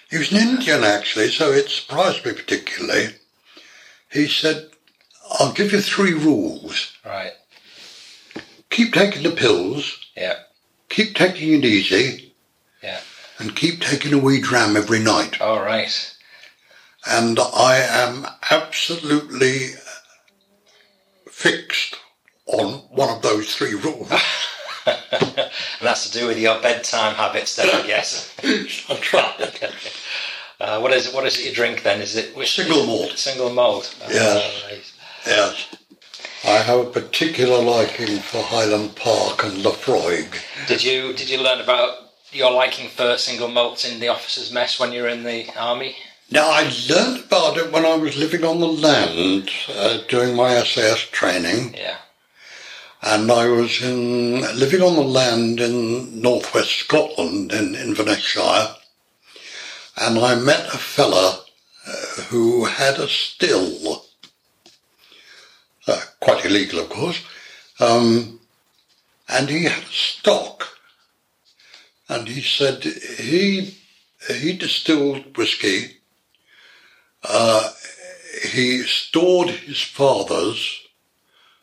He was an Indian actually, so it surprised me particularly. He said, I'll give you three rules. Right. Keep taking the pills, Yeah. keep taking it easy, Yeah. and keep taking a wee dram every night. All right. And I am absolutely fixed on one of those three rules. and that's to do with your bedtime habits, then, I guess. That's right. Uh, what is it? What is it you drink then? Is it which, Single malt. Single malt. Oh, Yes. right. Yes. I have a particular liking for Highland Park and Laphroaig. Did you Did you learn about your liking for single malts in the officers' mess when you were in the army? Now, I learned about it when I was living on the land uh, doing my SAS training, Yeah. And I was in living on the land in northwest Scotland in Inverness-shire, and I met a fella uh, who had a still, uh, quite illegal, of course, um, and he had a stock, and he said he he distilled whiskey. Uh, he stored his father's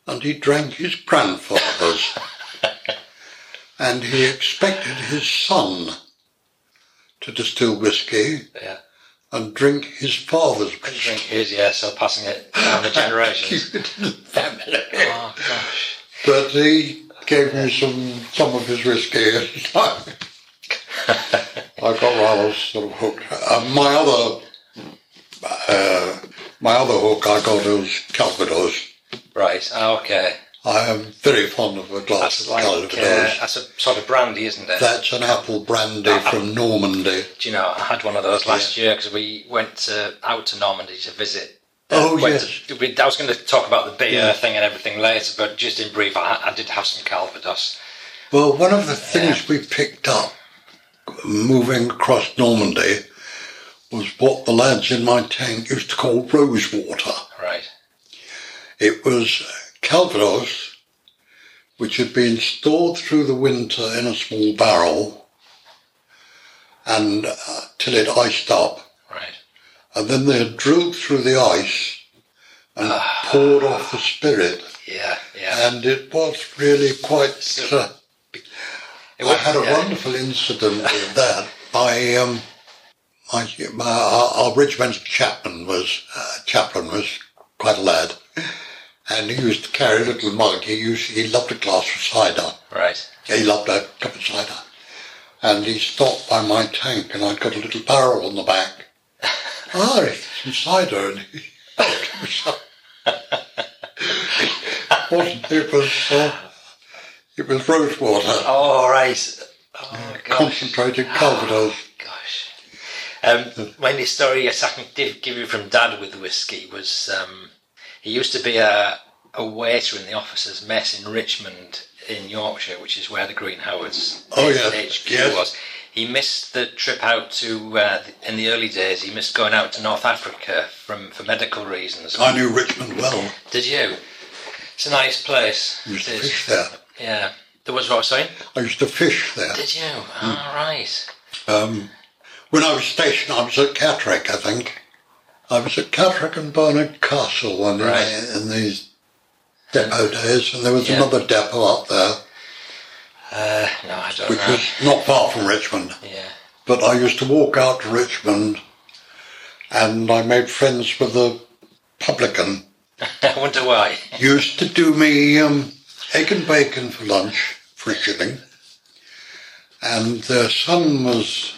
and he drank his grandfather's. and he expected his son to distill whiskey Yeah. and drink his father's Drink his, yeah. So passing it down the generations. Keep it in the family. oh gosh. But he gave me some some of his whiskey and I, I got rather sort of hooked. Uh, my other uh, my other hook I got was Calvados. Right. ah, Okay. I am very fond of a glass That's of like Calvados. uh, that's a sort of brandy, isn't it? That's an apple brandy from Normandy. Do you know, I had one of those last year because we went to, out to Normandy to visit. Oh, yes. to- we- I was going to talk about the beer thing and everything later, but just in brief, I, I did have some Calvados. Well, one of the things we picked up moving across Normandy was what the lads in my tank used to call rose water. Right. It was Calvados which had been stored through the winter in a small barrel and uh, till it iced up. Right. And then they had drilled through the ice and poured off the spirit. Yeah, yeah. And it was really quite. So- Uh, It I had a yeah. wonderful incident with that. I, um, my, my, our, our regimental chaplain was, uh, chaplain was quite a lad. And he used to carry a little mug. He used, he loved a glass of cider. Right. He loved a cup of cider. And he stopped by my tank and I'd got a little barrel on the back. ah, it's some cider. And he helped wasn't it was, uh, it was rose water. Oh, right. Oh, gosh. concentrated Calvados. Gosh. Um, when the story I can give give you from Dad with the whiskey was um, he used to be a, a waiter in the officers' mess in Richmond in Yorkshire, which is where the Green Howards Oh, yes, HQ yes. was. He missed the trip out to uh, in the early days. He missed going out to North Africa from for medical reasons. I knew Richmond well. Did you? It's a nice place. I used to fish there. Yeah. There was what I was saying. I used to fish there. Did you? All right. Um, when I was stationed, I was at Catterick, I think. I was at Catterick and Barnard Castle one Right. in, in these depot days, and there was Yeah. another depot up there, Uh, no, I don't which know. was not far from Richmond. Yeah. But I used to walk out to Richmond, and I made friends with a publican. I wonder why. Used to do me um, egg and bacon for lunch for a shilling, and their son was.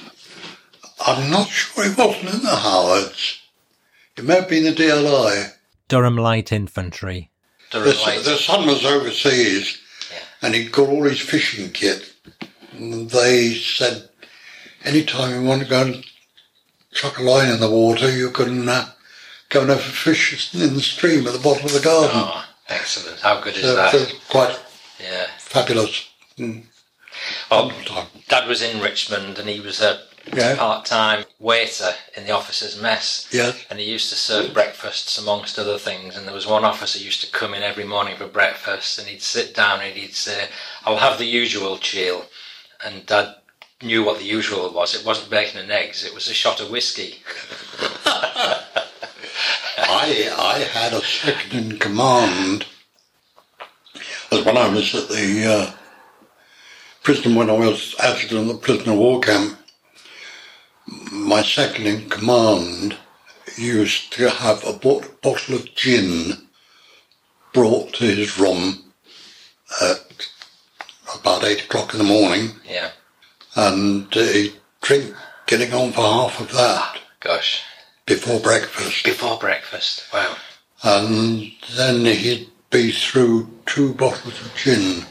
I'm not sure he wasn't in the Howards. It may have been the DLI. Durham Light Infantry. Durham The, Light. the son was overseas Yeah. and he'd got all his fishing kit. And they said, anytime you want to go and chuck a line in the water, you can uh, go and have a fish in the stream at the bottom of the garden. Oh, excellent. How good is so that? it was quite Yeah. fabulous. Mm. Well, Time. Dad was in Richmond and he was a Yeah. part-time waiter in the officers' mess. Yes. And he used to serve breakfasts amongst other things. And there was one officer who used to come in every morning for breakfast and he'd sit down and he'd say, I'll have the usual chill. And Dad knew what the usual was. It wasn't bacon and eggs, it was a shot of whiskey. I, I had a second in command as when I was at the uh, prison, when I was adjutant at the prisoner war camp. My second in command used to have a bottle of gin brought to his room at about eight o'clock in the morning, Yeah. and he'd drink, getting on for half of that Gosh. before breakfast. Before breakfast. Wow. and then he'd be through two bottles of gin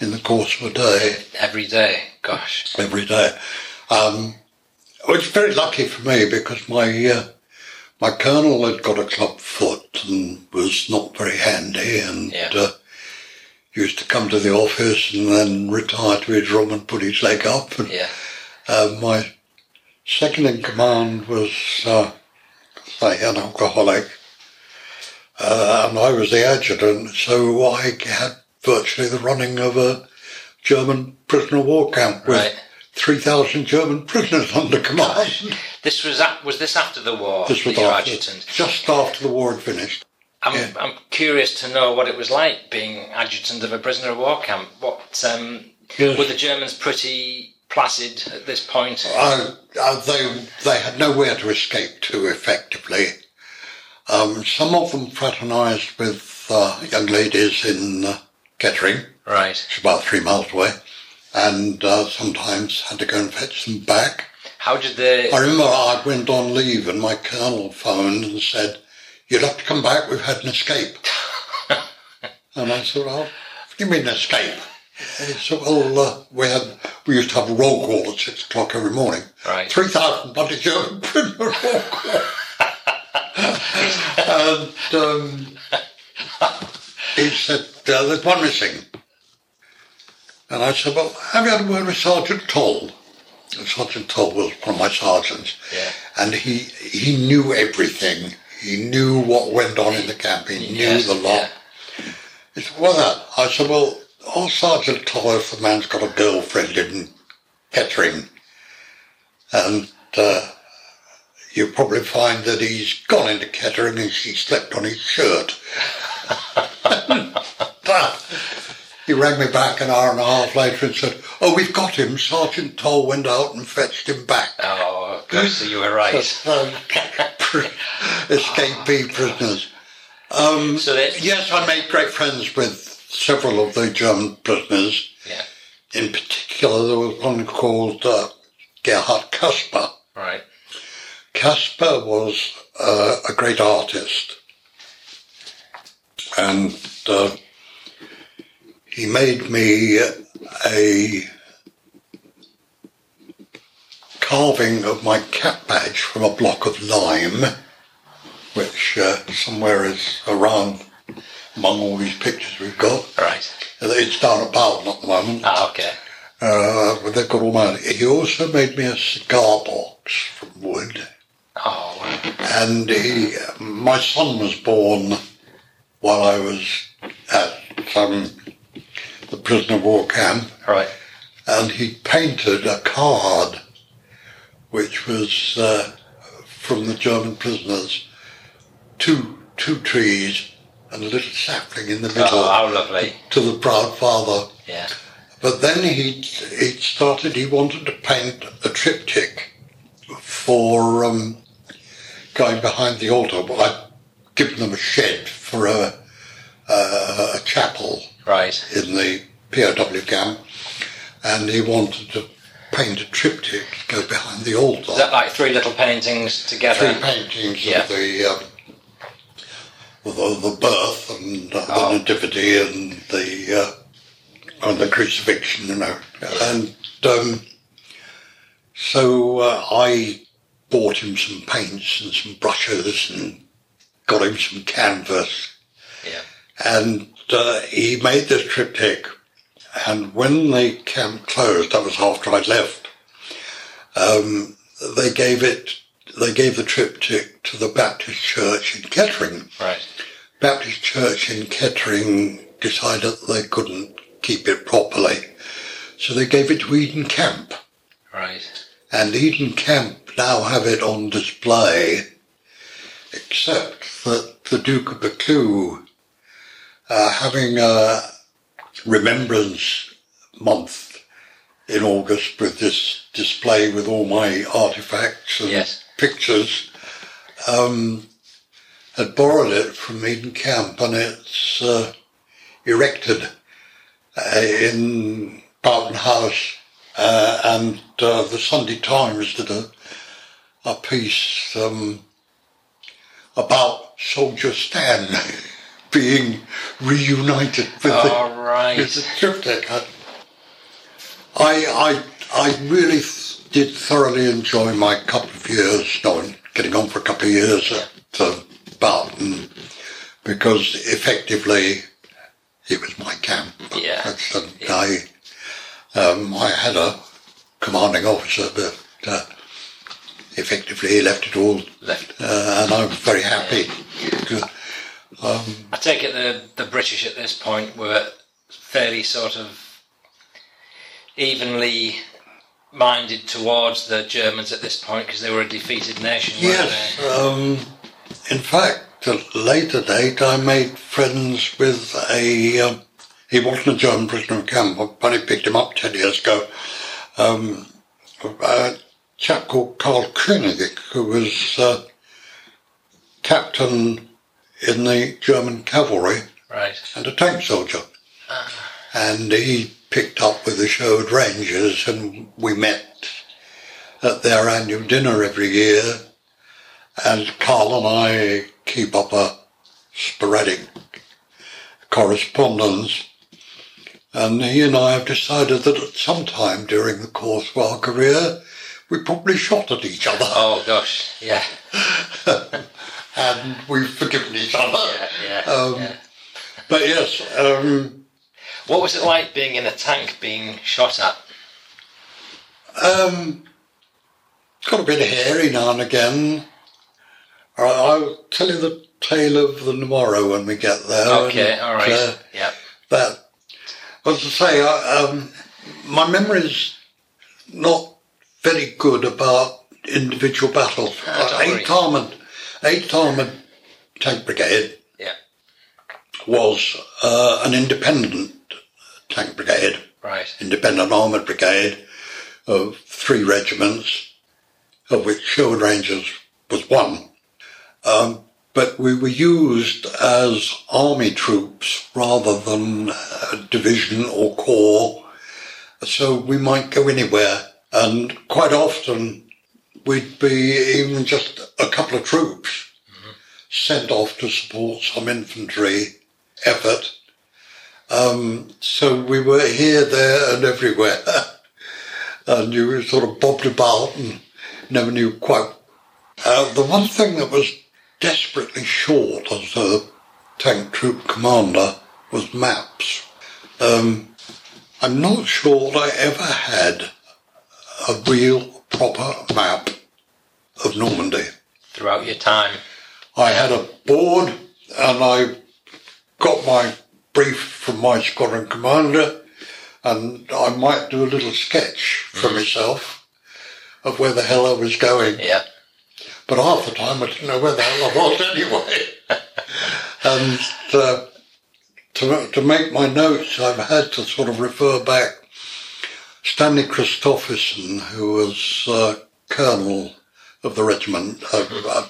in the course of a day, Every day. Gosh. every day. Um, it was very lucky for me because my uh, my colonel had got a club foot and was not very handy and Yeah. uh, used to come to the office and then retire to his room and put his leg up. And, Yeah. uh, my second in command was, uh, say, an alcoholic, uh, and I was the adjutant, so I had virtually the running of a German prisoner of war camp with Right. 3,000 German prisoners under command. This was was this after the war? This was after, adjutant. just after the war had finished. I'm, yeah. I'm curious to know what it was like being adjutant of a prisoner of war camp. What um, Yes. were the Germans pretty placid at this point? Uh, uh, they they had nowhere to escape to effectively. Um, some of them fraternised with uh, young ladies in uh, Kettering, Right. which is about three miles away, and uh, sometimes had to go and fetch them back. How did they? I remember I went on leave and my colonel phoned and said, "You'll have to come back. We've had an escape." and I said, "Well, what do you mean escape?" He said, "Well, uh, we had we used to have a roll call at six o'clock every morning. Right. Three thousand bloody German prisoner roll call." and um, he said, uh, "There's one missing." And I said, "Well, have you had a word with Sergeant Toll?" And Sergeant Toll was one of my sergeants, Yeah. and he he knew everything. He knew what went on in the camp. He knew Yes, the lot. yeah. He said, "What that?" I said, "Well, oh, Sergeant Thomas, the man's got a girlfriend in Kettering. And uh, you'll probably find that he's gone into Kettering and she slept on his shirt. he rang me back an hour and a half later and said, oh, we've got him. Sergeant Toll went out and fetched him back. Oh, gosh, so you were right. Um, escapee prisoners. Um, So yes, I made great friends with several of the German prisoners. Yeah, In particular, there was one called uh, Gerhard Kasper. right. Kasper was uh, a great artist, and uh, he made me a carving of my cap badge from a block of lime, which uh, somewhere is around among all these pictures we've got. Right. It's down at Boughton at the moment. Ah, okay. Uh, but they've got all my. He also made me a cigar box from wood, Oh, wow. and he. My son was born while I was at um, the prisoner of war camp, Right. and he painted a card, which was uh, from the German prisoners, two two trees and a little sapling in the middle Oh, how lovely. to the proud father. Yeah. But then he he started. He wanted to paint a triptych for um, going behind the altar. Well, I'd given them a shed for a a, a chapel Right. in the POW camp, and he wanted to paint a triptych to go behind the altar. Is that like three little paintings together? Three paintings Yeah. of the, um, the the birth and uh, Oh. the nativity and the uh, and the crucifixion, you know. And um, so uh, I bought him some paints and some brushes and got him some canvas, Yeah. and uh, he made this triptych. And when the camp closed, that was after I left. Um, they gave it. They gave the triptych to the Baptist Church in Kettering. Right. Baptist Church in Kettering decided they couldn't keep it properly, so they gave it to Eden Camp. Right. And Eden Camp now have it on display, except that the Duke of Buccleuch are having a remembrance month in August with this display with all my artifacts and Yes. pictures. Um, had borrowed it from Eden Camp and it's uh, erected uh, in Boughton House uh, and uh, the Sunday Times did a, a piece um, about Soldier Stan being reunited with the, All right. with the. I, I, I really th- did thoroughly enjoy my couple of years, no, getting on for a couple of years at uh, Boughton, because effectively it was my camp. Yeah. That's, um, I, um, I had a commanding officer, but uh, effectively he left it all, Left. uh, and I was very happy. I take it the the British at this point were fairly sort of evenly minded towards the Germans at this point because they were a defeated nation. weren't Yes. they? Um, in fact, at a later date, I made friends with a. Um, he wasn't a German prisoner of camp. I only picked him up ten years ago. Um, a chap called Karl Koenig, who was uh, captain in the German cavalry Right. and a tank soldier. And he picked up with the Sherwood Rangers and we met at their annual dinner every year. And Carl and I keep up a sporadic correspondence. And he and I have decided that at some time during the course of our career, we probably shot at each other. Oh gosh. Yeah. And we've forgiven each other. Yeah. Yeah. Um, yeah. But yes, um, What was it like being in a tank being shot at? Um, got a bit hairy now and again. I- I'll tell you the tale of the tomorrow when we get there. Okay. and, All right. uh, yeah. that As I say, I, um, my memory's not very good about individual battles. Worry. 8th Armoured, 8th Armoured Tank Brigade Yeah. was uh, an independent tank brigade, Right. independent armoured brigade of three regiments, of which Sherwood Rangers was one. Um, but we were used as army troops rather than a division or corps, so we might go anywhere. And quite often we'd be even just a couple of troops sent off to support some infantry effort. Um, so we were here, there, and everywhere. and you sort of bobbed about and never knew quite. Uh, the one thing that was desperately short as a tank troop commander was maps. Um, I'm not sure I ever had a real proper map of Normandy. Throughout your time. I had a board and I got my brief from my squadron commander and I might do a little sketch for myself of where the hell I was going. Yeah. But half the time I didn't know where the hell I was anyway. and uh, to, to make my notes, I've had to sort of refer back. Stanley Christopherson, who was uh, colonel of the regiment, uh, uh,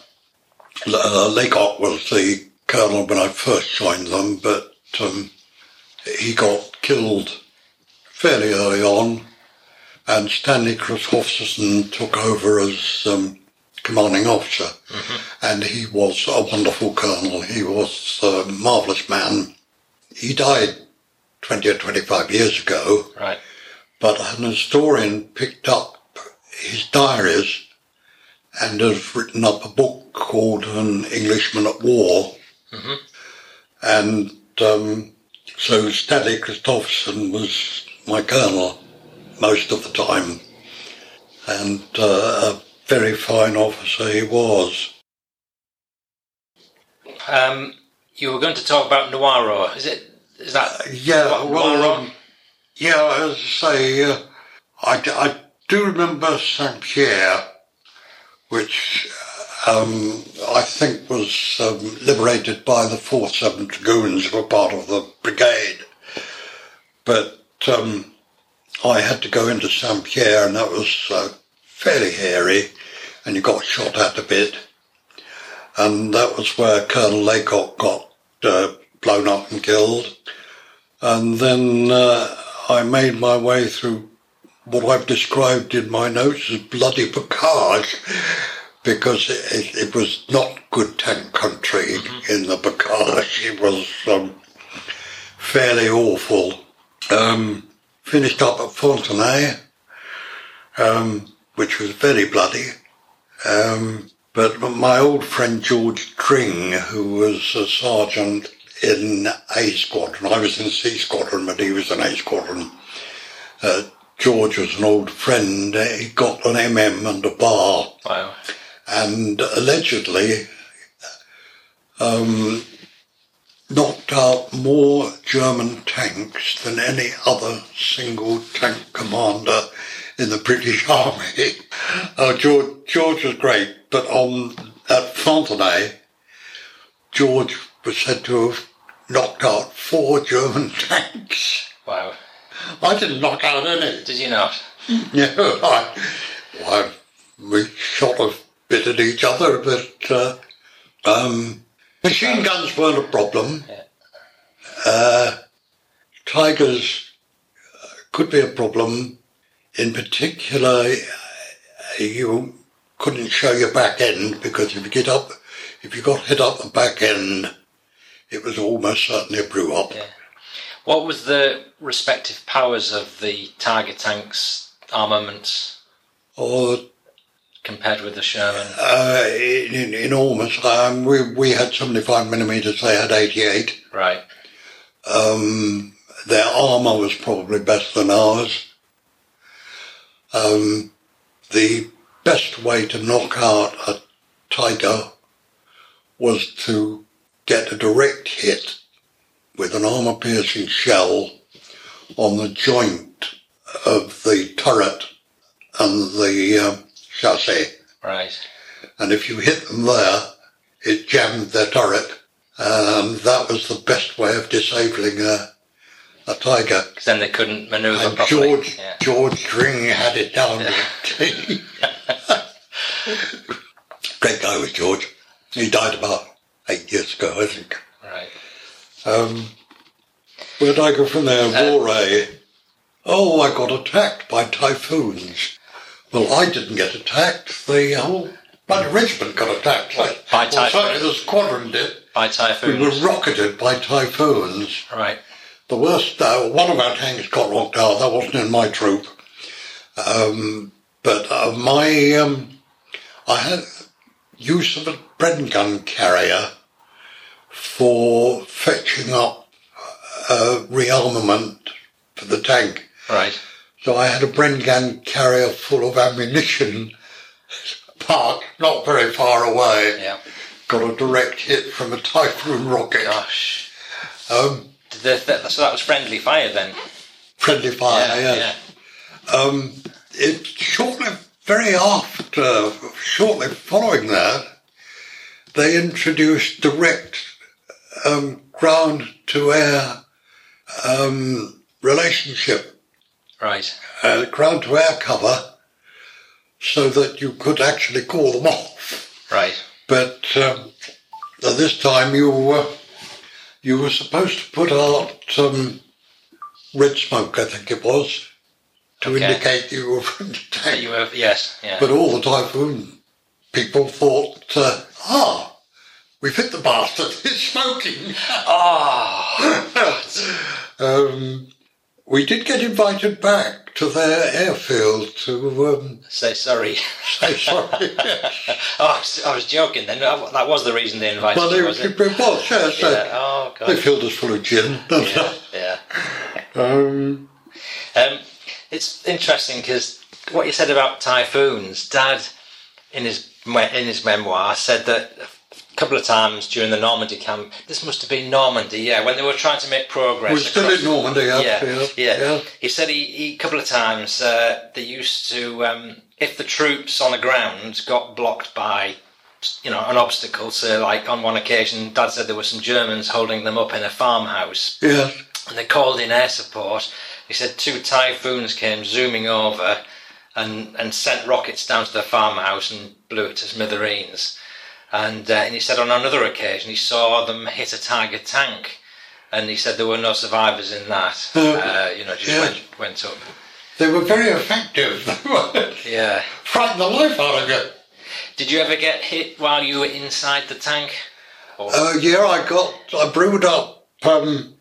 uh, Laycock was the colonel when I first joined them, but um, he got killed fairly early on, and Stanley Christopherson took over as um, commanding officer, and he was a wonderful colonel. He was a marvellous man. He died 20 or 25 years ago, Right. But an historian picked up his diaries and has written up a book called An Englishman at War. And um, so Stanley Christopherson was my colonel most of the time, and uh, a very fine officer he was. Um, you were going to talk about Noireau. Is it? Is that? Yeah, well, um, yeah, as I say, uh, I, I do remember Saint Pierre, which um, I think was um, liberated by the 4th 7 Dragoons who were part of the brigade. But um, I had to go into Saint Pierre, and that was uh, fairly hairy, and you got shot at a bit. And that was where Colonel Laycock got uh, blown up and killed. And then uh, I made my way through what I've described in my notes as bloody Bocage, because it, it was not good tank country in the Bocage. It was um, fairly awful. Um, finished up at Fontenay, um, which was very bloody. Um, but my old friend George Tring, who was a sergeant in A Squadron, I was in C Squadron, but he was in A Squadron. Uh, George was an old friend. He got an MM and a bar Wow. and allegedly um, knocked out more German tanks than any other single tank commander in the British Army. Uh, George, George was great, but on at Fontenay, George was said to have knocked out four German tanks. Wow. I didn't knock out any. Did you not? No, I, I, we sort of bit at each other, but uh, um, machine guns weren't a problem. Yeah. Uh, tigers uh, could be a problem. In particular, uh, you couldn't show your back end because if you get up, if you got hit up the back end, it was almost certainly a brew up. Yeah. What was the respective powers of the Tiger tanks armaments Or compared with the Sherman? uh, in, in, enormous. Um, we we had seventy five millimeters. They had eighty eight. Right. Um, their armour was probably better than ours. Um, the best way to knock out a tiger was to get a direct hit with an armour piercing shell on the joint of the turret and the um, chassis. Right. And if you hit them there, it jammed their turret. And that was the best way of disabling a, a Tiger. Because then they couldn't manoeuvre And properly. George, Yeah. George Dring had it down to a T. Great guy was George. He died about eight years ago, I think. Right. Um, where did I go from there? Uh, Oh, I got attacked by typhoons. Well, I didn't get attacked. The whole bloody regiment got attacked. Like, By well, certainly typhoons? the squadron did. By typhoons. We were rocketed by typhoons. Right. The worst, uh, one of our tanks got knocked out. That wasn't in my troop. Um, but uh, my, um, I had use of a Bren gun carrier for fetching up uh, rearmament for the tank. Right. So I had a Bren gun carrier full of ammunition parked not very far away. Yeah. Got a direct hit from a Typhoon rocket. Gosh. Um, Did they, that, so that was friendly fire then? friendly fire, yeah. yes. Um, it shortly, very after, shortly following that, they introduced direct um, ground to air um, relationship, Right. uh, ground to air cover, so that you could actually call them off. Right. But um, at this time, you were you were supposed to put out some red smoke, I think it was, to Okay. indicate you were from the tank. you were, yes. Yeah. But all the typhoon people thought, uh, ah, we've hit the bastard. He's smoking. oh. um, we did get invited back to their airfield to um, Say sorry. say sorry. oh, I was, joking then. That was the reason they invited well, you, it, was it it? was, yes. Yeah. they- Oh, They filled us full of gin. Yeah. Yeah. um, Um, it's interesting because what you said about typhoons, Dad, in his in his memoir, said that couple of times during the Normandy camp, this must have been Normandy, yeah, when they were trying to make progress. we're still in Normandy, yeah. yeah, yeah. He said he, he a couple of times uh, they used to um, if the troops on the ground got blocked by you know an obstacle. So like on one occasion, Dad said there were some Germans holding them up in a farmhouse, Yeah. and they called in air support. He said two typhoons came zooming over and and sent rockets down to the farmhouse and blew it to smithereens. And, uh, and he said on another occasion he saw them hit a Tiger tank, and he said there were no survivors in that. Uh, you know, just yeah. went, went up. They were very effective. Yeah. Frightened the life out of you. Did you ever get hit while you were inside the tank? Or, Uh, yeah, I got, I brewed up, um,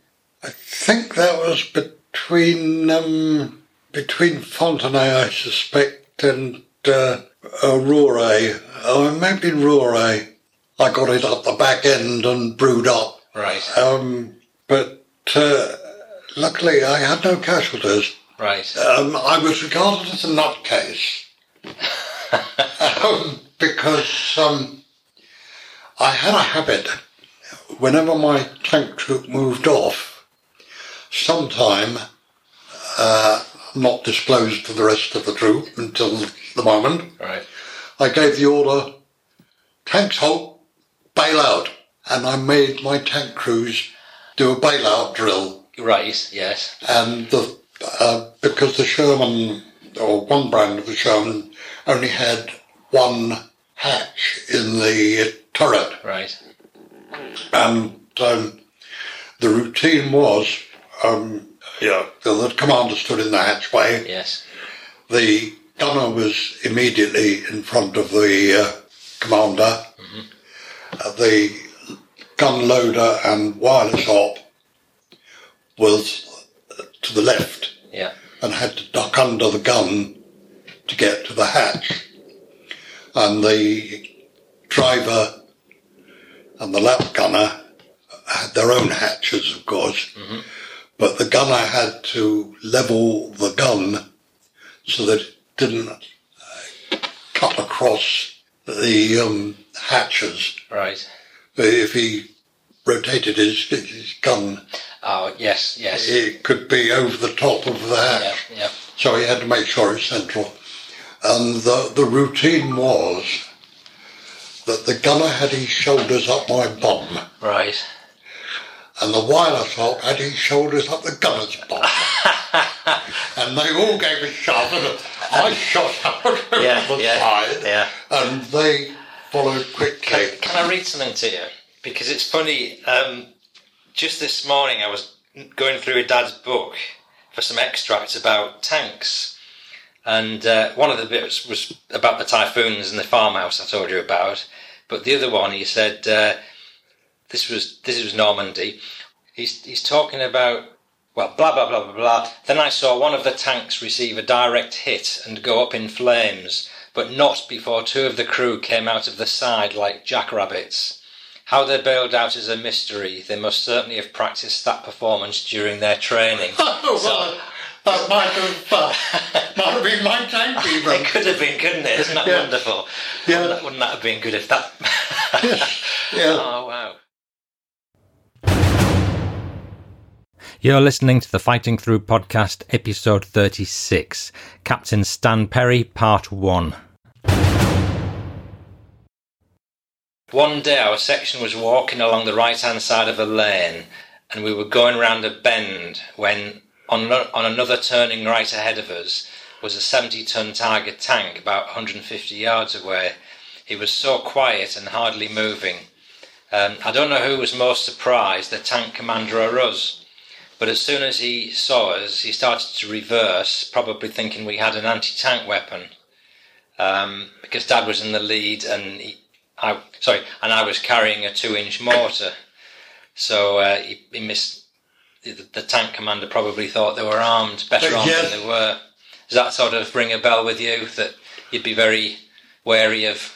I think that was between, um, between Fontenay, I suspect, and, uh, Aurora. Oh, it may have been Aurora. I got it up the back end and brewed up. right, Um, but, uh, luckily I had no casualties. right. Um, I was regarded as a nutcase um, because um, I had a habit. Whenever my tank troop moved off, sometime uh, not disclosed to the rest of the troop until the moment, Right. I gave the order: tanks halt, bail out, and I made my tank crews do a bailout drill Right, yes. and the uh, because the Sherman or one brand of the Sherman only had one hatch in the turret, Right. and um, the routine was, um, yeah, the, the commander stood in the hatchway. Yes. The gunner was immediately in front of the uh, commander. Uh, the gun loader and wireless op was to the left Yeah. and had to duck under the gun to get to the hatch. And the driver and the lap gunner had their own hatches, of course, but the gunner had to level the gun so that it didn't uh, cut across the um, hatches. Right. If he rotated his, his gun Oh yes, yes. It could be over the top of the hatch. Yeah, yeah. So he had to make sure it's central. And the, the routine was that the gunner had his shoulders up my bum, Right. And the wireless op had his shoulders up the gunner's bum. and they all gave a shove, and I shot out over Yeah, the yeah, side, yeah. and they followed quickly. Can, can I read something to you? Because it's funny. Um, just this morning, I was going through a dad's book for some extracts about tanks, and uh, one of the bits was about the typhoons and the farmhouse I told you about. But the other one, he said, uh, this was this was Normandy. He's he's talking about well, blah blah blah blah blah. Then I saw one of the tanks receive a direct hit and go up in flames, but not before two of the crew came out of the side like jackrabbits. How they bailed out is a mystery. They must certainly have practiced that performance during their training. Oh, well, that might have, uh, might have been my tank even. It could have been, couldn't it? Isn't that Yeah. wonderful? Yeah. Wouldn't that, wouldn't that have been good if that? Yeah. Oh wow. You're listening to the Fighting Through podcast, episode 36, Captain Stan Perry, part 1. One day our section was walking along the right hand side of a lane and we were going round a bend when on, on another turning right ahead of us was a 70 ton Tiger tank about 150 yards away. He was so quiet and hardly moving. Um, I don't know who was most surprised, the tank commander or us. But as soon as he saw us, he started to reverse, probably thinking we had an anti tank weapon. Um, because Dad was in the lead and he, I sorry, and I was carrying a two-inch mortar, so uh, he, he missed. The, the tank commander probably thought they were armed, better armed than they were. Does that sort of ring a bell with you that you'd be very wary of?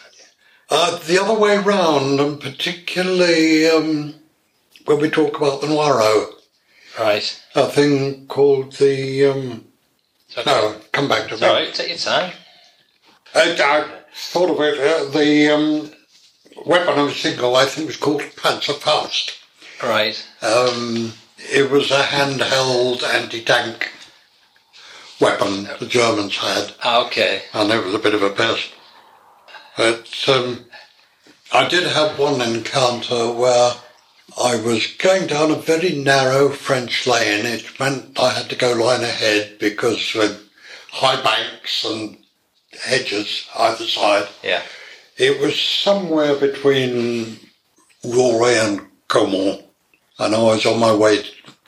Uh, the other way round, and particularly um, when we talk about the Noireau, Right. a thing called the. Um, okay. no, come back to me. right. Take your time. I, I thought of it. Uh, the um, weapon I was thinking of, I think, was called Panzerfaust. Right. Um, it was a handheld anti-tank weapon the Germans had, Ah, okay. and it was a bit of a pest. But um, I did have one encounter where I was going down a very narrow French lane. It meant I had to go line ahead because with high banks and hedges either side, Yeah. it was somewhere between Roray and Caumont, and I was on my way.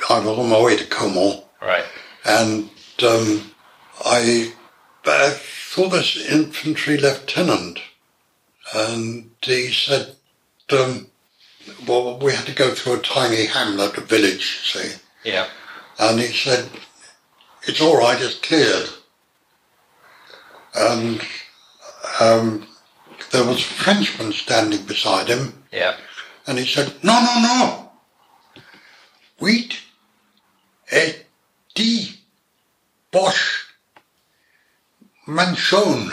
I was on my way to Caumont, Right. and um, I, I saw this infantry lieutenant, and he said, um, "Well, we had to go through a tiny hamlet, a village, see." Yeah. And he said, it's all right, it's cleared. And um, there was a Frenchman standing beside him, Yeah. and he said, no, no, no. Wheat, et die Bosch Mansion.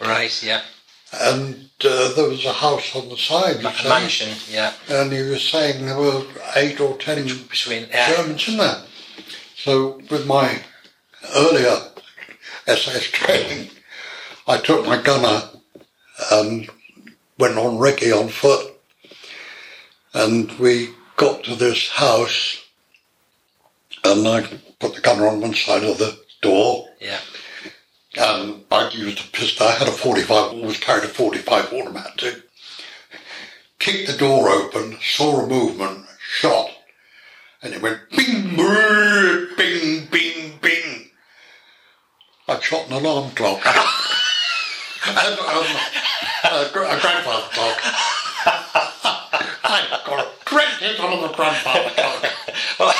Right. Yeah. And uh, there was a house on the side, you A mansion. Yeah. and he was saying there were eight or ten Between. Yeah. Germans in there. So with my earlier SAS training, I took my gunner and went on recce on foot. And we got to this house and I put the gunner on one side of the door Yeah. And I used a pistol. I had a 45, always carried a 45 automatic. Kicked the door open, saw a movement, shot, and it went bing, brrr, bing, bing, bing. I shot an alarm clock. and, um, a, a grandfather clock. I got a great hit on the grandfather clock.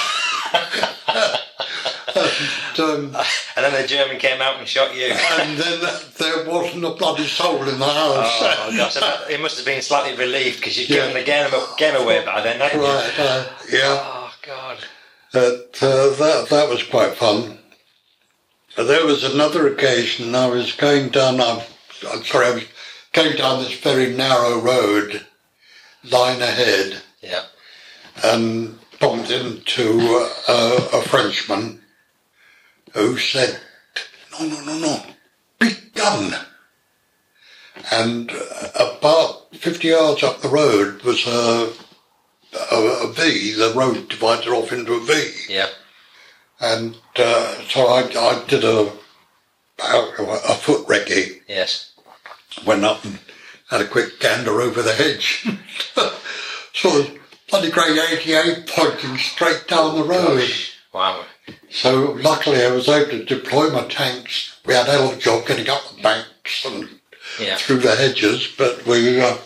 and, um, And then the German came out and shot you. and then there wasn't a bloody soul in the house. Oh gosh, bet- it must have been slightly relieved because you'd Yeah. given the game, game away by then, hadn't you? Right, uh, yeah. Oh God. But, uh, that, that was quite fun. Uh, There was another occasion I was going down, I'm, I'm sorry, I was going down this very narrow road, line ahead, Yeah. and bumped into uh, a Frenchman who said, no, no, no, no, big gun. And uh, about 50 yards up the road was a, a, a V, the road divided off into a V. Yeah. And uh, so I, I did a, a foot recce, Yes. went up and had a quick gander over the hedge. so bloody grey 88 pointing straight down the road. Wow. So luckily I was able to deploy my tanks. We had a hell of a job getting up the banks and Yeah. through the hedges, but we uh,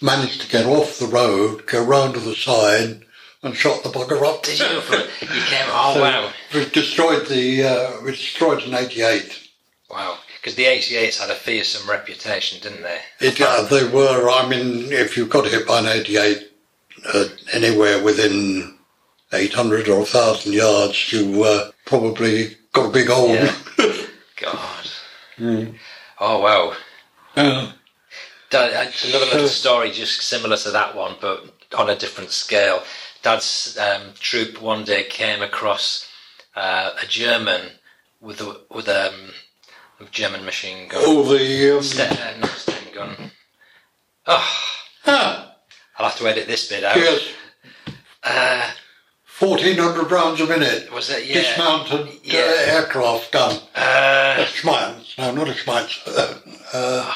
managed to get off the road, go round to the side and shot the bugger up. Did you? You came. Oh wow. We destroyed the, uh, we destroyed an 88. Wow. Because the 88s had a fearsome reputation, didn't they? It, uh, they were, I mean, if you got hit by an 88 uh, anywhere within 800 or 1,000 yards, you uh, probably got a big hole. Yeah. God. Oh wow. Uh, Dad, another little story just similar to that one, but on a different scale. Dad's um, troop one day came across uh, a German with a with um, a German machine gun. all the, um, Sta- uh, not Sten gun. Oh, ah, I'll have to edit this bit out. yes, Uh, 1,400 rounds a minute. was it? Yeah. Dismounted Yeah. uh, aircraft gun. Uh, A Schmeitz. No, not a Schmeitz. Uh, uh,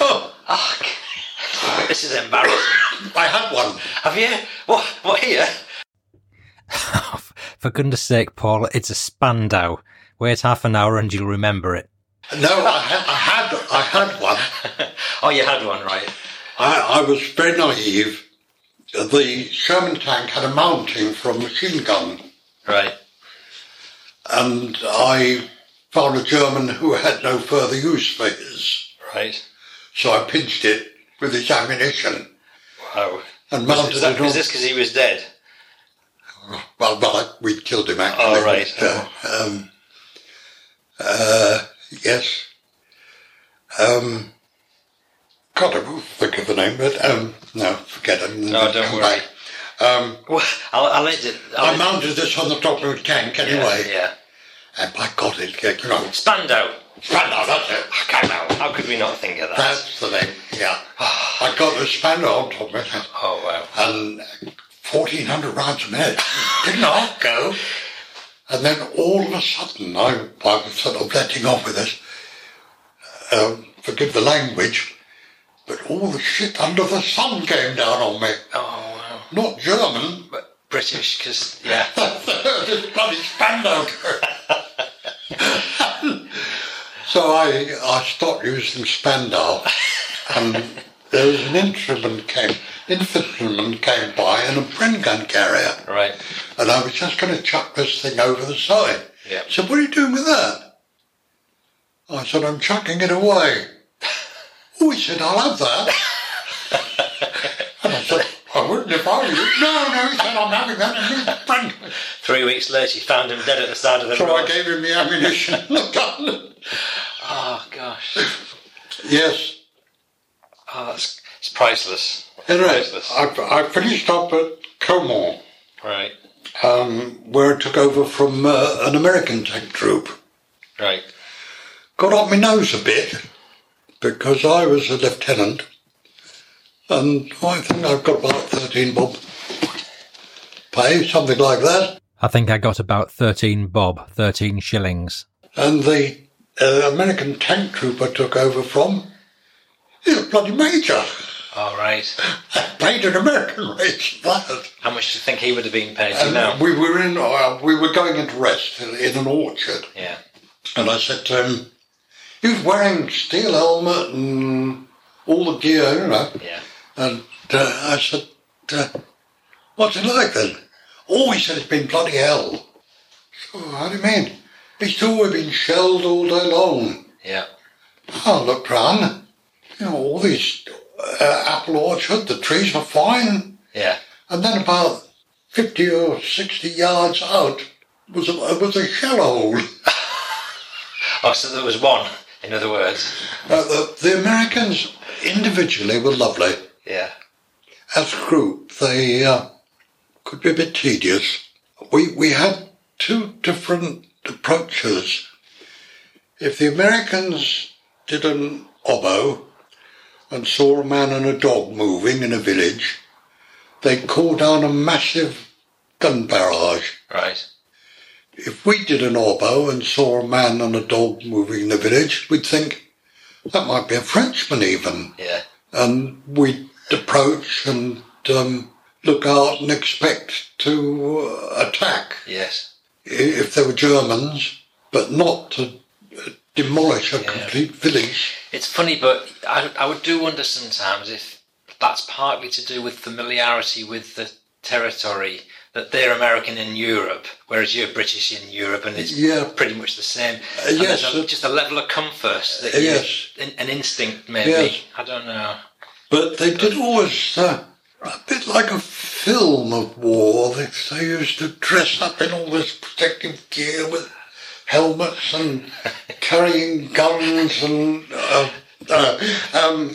oh, oh, this is embarrassing. I had one. Have you? What? What here? For goodness sake, Paul, it's a Spandau. Wait half an hour and you'll remember it. No, I had, I had, I had one. Oh, you had one, right? I, I was very naive. The Sherman tank had a mounting for a machine gun, Right. and I found a German who had no further use for his. Right. So I pinched it with his ammunition Wow. and mounted was, that, it was this because he was dead? Well, well, we killed him actually. Oh, right. but, uh, um, uh, yes. Um, God, I will think of the name, but um, no, forget it. No, don't worry. back. Um, Well, I'll, I'll let it. I'll I mounted this on the top of a tank anyway, Yeah. and by God, it, you know, Spandau. Spandau, that's it. Spandau. How could we not think of that? That's the name, yeah. I got the Spandau on top of it, Oh wow. and 1,400 rounds a minute. Didn't I go? And then all of a sudden, I, I was sort of letting off with this. Um, forgive the language, but all the shit under the sun came down on me. Oh wow. Not German, But British, because yeah. this bloody Spandau. so I, I stopped using Spandau, and there was an infantryman came, infantryman came by in a Bren gun carrier. Right. And I was just going to chuck this thing over the side. Yeah. Said, what are you doing with that? I said, I'm chucking it away. Oh, he said, I'll have that. and I said, I wouldn't if I were you. No, no, he said, I'm having that. Three weeks later, you found him dead at the side of the So road. I gave him the ammunition and the gun. Oh gosh. Yes. Oh, that's it's priceless. Anyway, Priceless. I, I finished up at Comore, Right. um, where I took over from uh, an American tank troop. Right. got up my nose a bit because I was a lieutenant and I think I've got about 13 bob pay, something like that. I think I got about 13 bob, 13 shillings. And the uh, American tank troop I took over from, he's a bloody major. All right. I paid an American rate that. How much do you think he would have been paid to And now? we were in, uh, we were going into rest in, in an orchard. Yeah. And I said to him, he was wearing steel helmet and all the gear, you know. Yeah. And uh, I said, uh, what's it like then? Oh, he said, it's been bloody hell. So, how do you mean? He said, oh, we've been shelled all day long. Yeah. I looked round, you know, all these uh, apple orchard, the trees were fine. Yeah. And then about 50 or 60 yards out was a, was a shell hole. Oh, so there was one. In other words. Uh, the, the Americans individually were lovely. Yeah. As a group, they uh, could be a bit tedious. We, we had two different approaches. If the Americans did an oboe and saw a man and a dog moving in a village, they'd call down a massive gun barrage. Right. If we did an oboe and saw a man and a dog moving in the village, we'd think that might be a Frenchman even. Yeah. And we'd approach and um, look out and expect to uh, attack Yes. if they were Germans, but not to uh, demolish a Yeah. complete village. It's funny, but I, I would do wonder sometimes if that's partly to do with familiarity with the territory that they're American in Europe, whereas you're British in Europe, and it's Yeah. pretty much the same. Uh, yes, a- uh, just a level of comfort that uh, yes. an, an instinct maybe. Yes. I don't know. But they did always, uh, a bit like a film of war, they, they used to dress up in all this protective gear with helmets and carrying guns and. Uh, uh, um,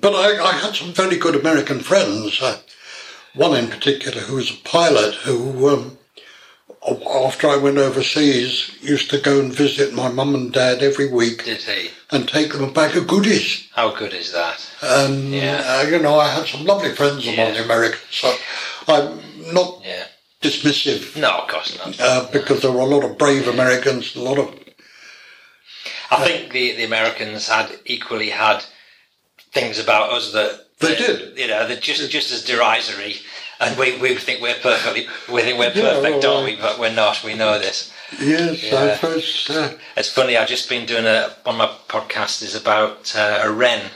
but I, I had some very good American friends. Uh, one in particular who was a pilot who, um, after I went overseas, used to go and visit my mum and dad every week Did he? and take them a bag of goodies. How good is that? And Yeah. uh, you know, I had some lovely friends among the Americans. So I'm not Yeah. dismissive No, of course not. uh, because there were a lot of brave Americans, a lot of I think the, the Americans had equally had things about us that They did. You know, they're just just as derisory, and we, we think we're perfectly we think we're Yeah, perfect, well, don't uh, we? But we're not. We know this. yes. Yeah. I suppose uh, It's funny. I've just been doing a of my podcasts is about uh, a wren,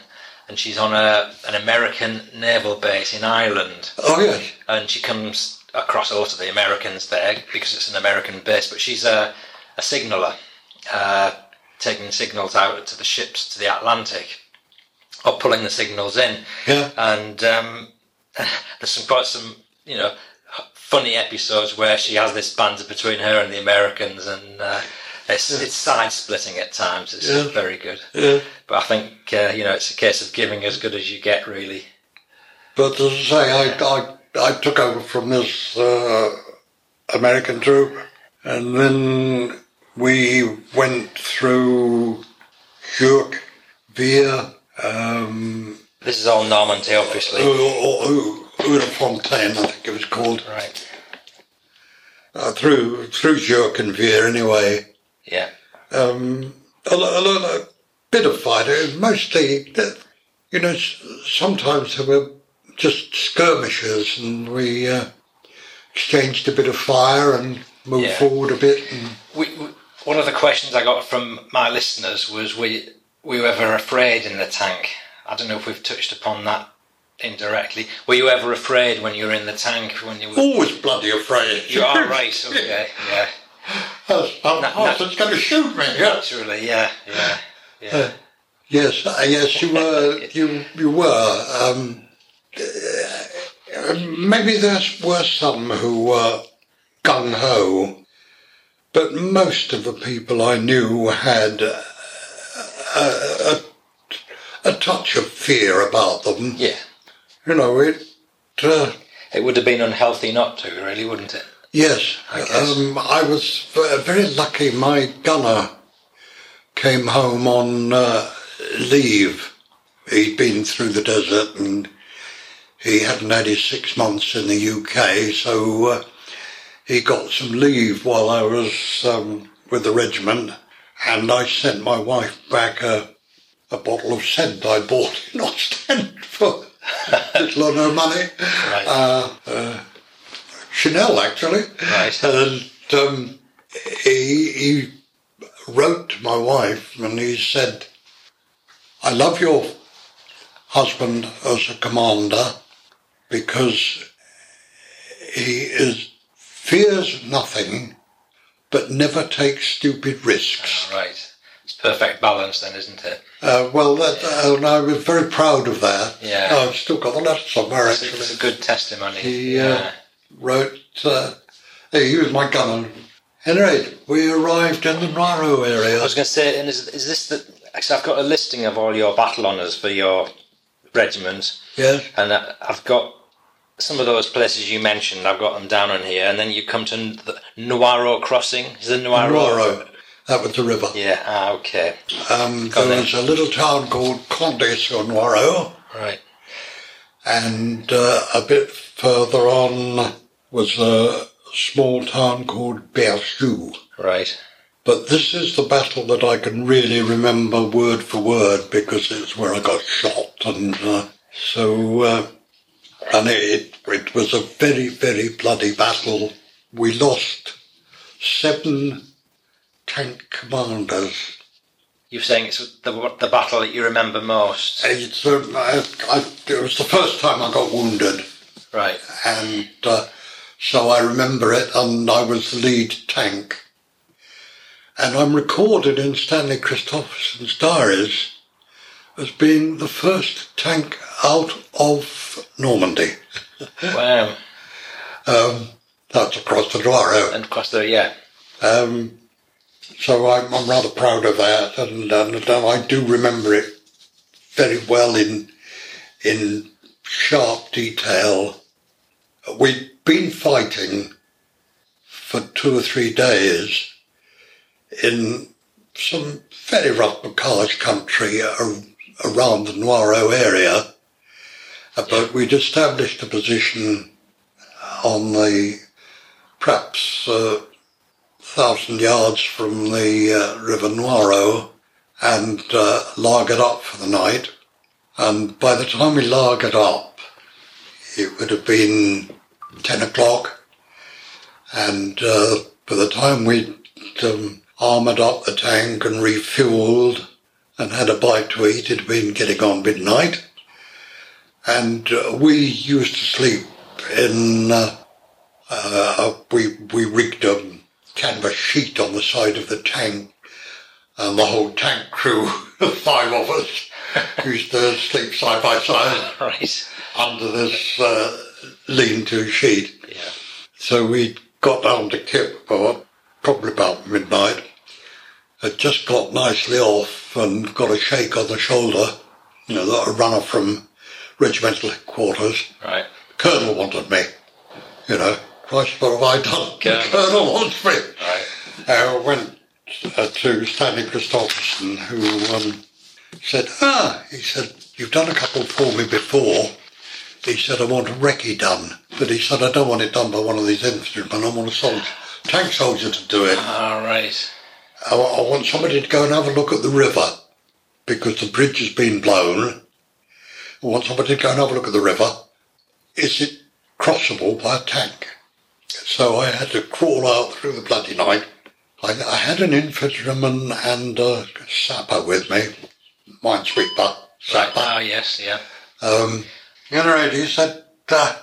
and she's on a an American naval base in Ireland, oh yes, and she comes across a lot of the Americans there because it's an American base. But she's a a signaller, uh, taking signals out to the ships to the Atlantic, or pulling the signals in. yeah. And um, there's some quite some you know funny episodes where she has this banter between her and the Americans, and uh, it's it's side splitting at times. It's Yeah. very good. Yeah. But I think uh, you know it's a case of giving as good as you get, really. But as I say, I, I, I took over from this uh, American troop, and then we went through Jurques, Vire, um, This is all Normandy, obviously. Fontaine, I think it was called. Right. uh, through through Jurques and Vire anyway. Yeah. Um, a, a, a bit of fighting, mostly, you know, sometimes there were just skirmishes and we uh, exchanged a bit of fire and moved Yeah. forward a bit. And, We, we, one of the questions I got from my listeners was, you, were you ever afraid in the tank? I don't know if we've touched upon that indirectly. Were you ever afraid when you were in the tank? When you were, always bloody afraid. you are right. Okay. Yeah. I'm no. it's going to shoot me. Yeah. Naturally. Yeah. Yeah. Yeah. Yes, uh, yes, you were. You you were. Um, uh, maybe there were some who were gung ho, but most of the people I knew had uh, a, a, a touch of fear about them. Yeah. You know it. Uh, It would have been unhealthy not to, really, wouldn't it? Yes, I um, I was very lucky. My gunner came home on uh, leave. He'd been through the desert and he hadn't had his six months in the UK, so uh, he got some leave while I was um, with the regiment, and I sent my wife back a, a bottle of scent I bought in Ostend for a little or no money. Right. Uh, uh, Chanel, actually. Right. And um, he, he wrote to my wife and he said, I love your husband as a commander because he is fears nothing but never take stupid risks. Right. It's perfect balance, then, isn't it? Uh, well, that, uh, and I was very proud of that. Yeah. I've still got the letter somewhere, It's, actually. it's a good testimony. He uh, wrote, uh, he was my gunner. Henry, we arrived in the Noireau area. I was going to say, and is, is this the? Actually, I've got a listing of all your battle honours for your regiment, Yes. and I've got some of those places you mentioned, I've got them down on here, and then you come to the Noireau Crossing. Is it Noireau? Noireau. That was the river. Yeah, ah, okay. Um, there on was a little town called Conde sur Noireau, Right. and uh, a bit further on was a small town called Berjou. Right. But this is the battle that I can really remember word for word because it's where I got shot, and uh, so uh, and it it was a very very bloody battle. We lost seven tank commanders. You're saying it's the the battle that you remember most. It's, uh, I, I, it was the first time I got wounded, Right. and uh, so I remember it, and I was the lead tank. And I'm recorded in Stanley Christopherson's diaries as being the first tank out of Normandy. Wow. Um, that's across the Noireau. And across the yeah. Um, so I'm, I'm rather proud of that, and, and, and I do remember it very well in in sharp detail. We'd been fighting for two or three days in some very rough Bocage country around the Noireau area, Uh, but we'd established a position on the perhaps uh, thousand yards from the uh, River Noireau and uh, lagered up for the night. And by the time we lagered up, it would have been 10 o'clock. And uh, by the time we'd um, armoured up the tank and refueled and had a bite to eat, it had been getting on midnight. And uh, we used to sleep in, uh, uh, we, we rigged a canvas sheet on the side of the tank and the whole tank crew, five of us, used to sleep side by side Right. under this uh, lean-to sheet. Yeah. So we got down to Kipport, probably about midnight, had just got nicely off and got a shake on the shoulder, you know, that a runner from regimental headquarters. Right. Colonel wanted me, you know. Christ, what have I done? Colonel. Colonel wants me. Right. I went uh, to Stanley Christopherson, who um, said, "Ah," he said, "you've done a couple for me before." He said, "I want a recce done," but he said, "I don't want it done by one of these infantrymen. I want a soldier, tank soldier to do it. All right. I, I want somebody to go and have a look at the river because the bridge has been blown. I want somebody to go and have a look at the river. Is it crossable by a tank?" So I had to crawl out through the bloody night. I, I had an infantryman and a sapper with me, minesweeper, sapper. Oh yes. Yeah. Um, anyway, he said, uh,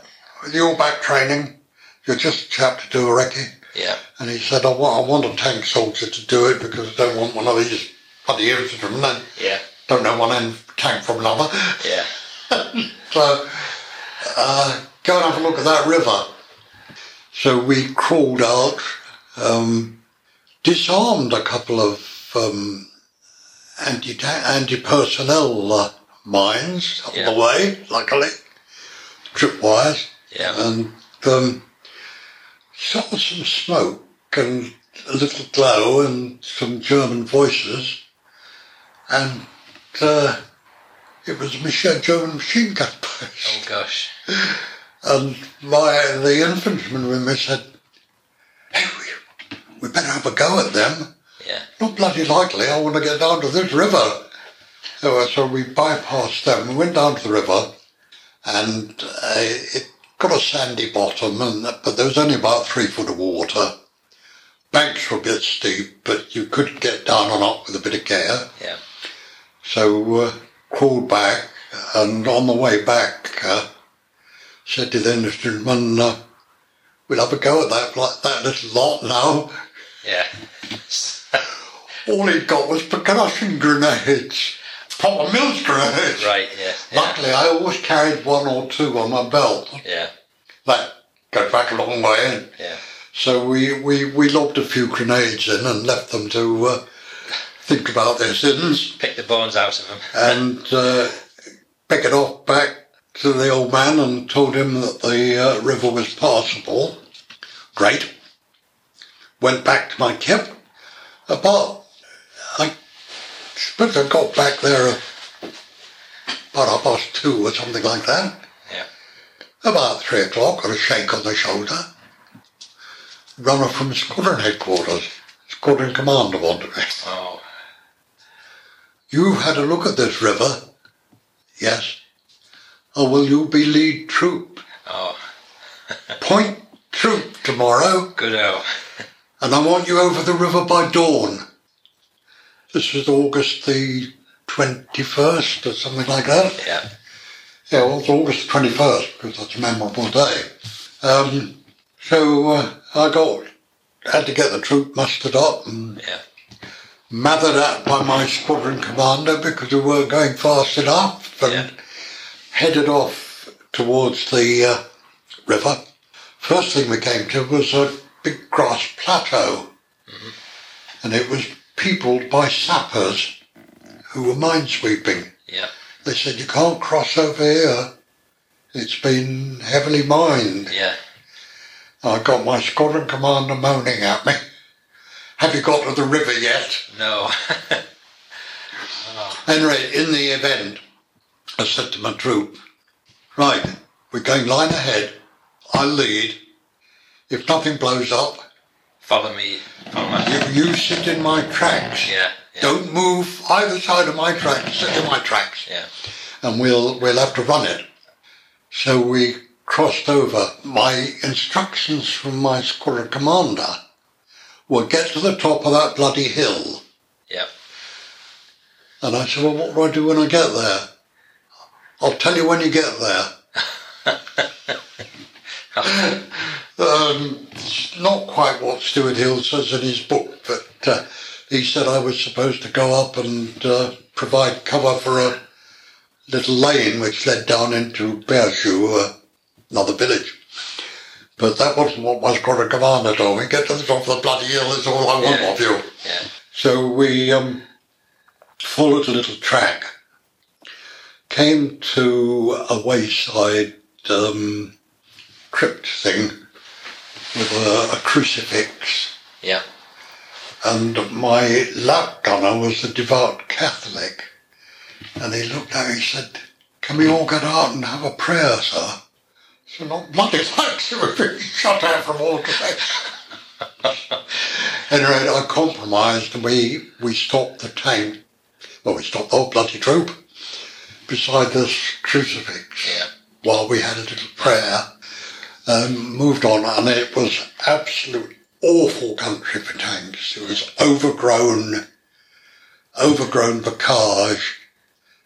with your back training, you're just a chap to do a recce. Yeah. And he said, I want, I want a tank soldier to do it because I don't want one of these bloody infantrymen. that Yeah. Don't know one end tank from another. Yeah. So, uh, go and have a look at that river. So we crawled out, um, disarmed a couple of um, anti anti personnel uh, mines on Yeah. the way, luckily, tripwires, Yeah. and um, saw some smoke and a little glow and some German voices, and uh, it was a machine, German machine gun post. Oh gosh. And my the infantryman with me said, "Hey, we, we better have a go at them. Yeah. Not bloody likely. I want to get down to this river." So, so we bypassed them. We went down to the river, and uh, it got a sandy bottom, and but there was only about three foot of water. Banks were a bit steep, but you could get down and up with a bit of care. Yeah. So uh, crawled back, and on the way back, uh, said to the instrument, uh, "We'll have a go at that like that little lot now." Yeah. All he'd got was percussion grenades, proper Mills grenades. Right. Yeah. Yeah. Luckily, I always carried one or two on my belt. Yeah. That goes back a long way. in. Yeah. so we, we, we lobbed a few grenades in and left them to uh, think about their sins. Pick the bones out of them. and uh, pick it off back to the old man and told him that the uh, river was passable. Great. Went back to my camp. About, I suppose I got back there about half past two or something like that. Yeah. About three o'clock, got a shake on the shoulder. Runner from squadron headquarters, squadron commander wanted me. Oh. You've had a look at this river. Yes. Oh, will you be lead troop? Oh. Point troop tomorrow, Good and I want you over the river by dawn. This was August the 21st or something like that. Yeah. Yeah, well, it's August 21st because that's a memorable day. Um, so uh, I got, had to get the troop mustered up and Yeah. Mothered out by my squadron commander because we weren't going fast enough and Yeah. headed off towards the uh, river. First thing we came to was a big grass plateau and it was peopled by sappers who were minesweeping. Yeah. They said, you can't cross over here. It's been heavily mined. Yeah. I got my squadron commander moaning at me. Have you got to the river yet? No. Oh. Anyway, in the event, I said to my troop, right, we're going line ahead. I lead. If nothing blows up, Follow me. Follow my. you, you sit in my tracks. Yeah. Yeah. Don't move either side of my tracks. Sit in my tracks. Yeah. and we'll we'll have to run it. So we crossed over. My instructions from my squadron commander were get to the top of that bloody hill. Yeah. And I said, well, what do I do when I get there? I'll tell you when you get there. um, not quite what Stuart Hills says in his book, but uh, he said I was supposed to go up and uh, provide cover for a little lane which led down into Berjou, uh, another village. But that wasn't what my squadron commander told me. Get to the top of the bloody hill is all I want Yeah. of you. Yeah. So we um, followed a little track, came to a wayside um, crypt thing with a, a crucifix, Yeah. and my lap gunner was a devout Catholic. And he looked at me and said, Can we all get out and have a prayer, sir? So not bloody thanks, we've been shut out from all today. anyway, I compromised and we, we stopped the tank. Well, we stopped the whole bloody troop beside this crucifix Yeah. while we had a little prayer. Um, moved on, and it was absolute awful country for tanks. It was overgrown, overgrown bocage,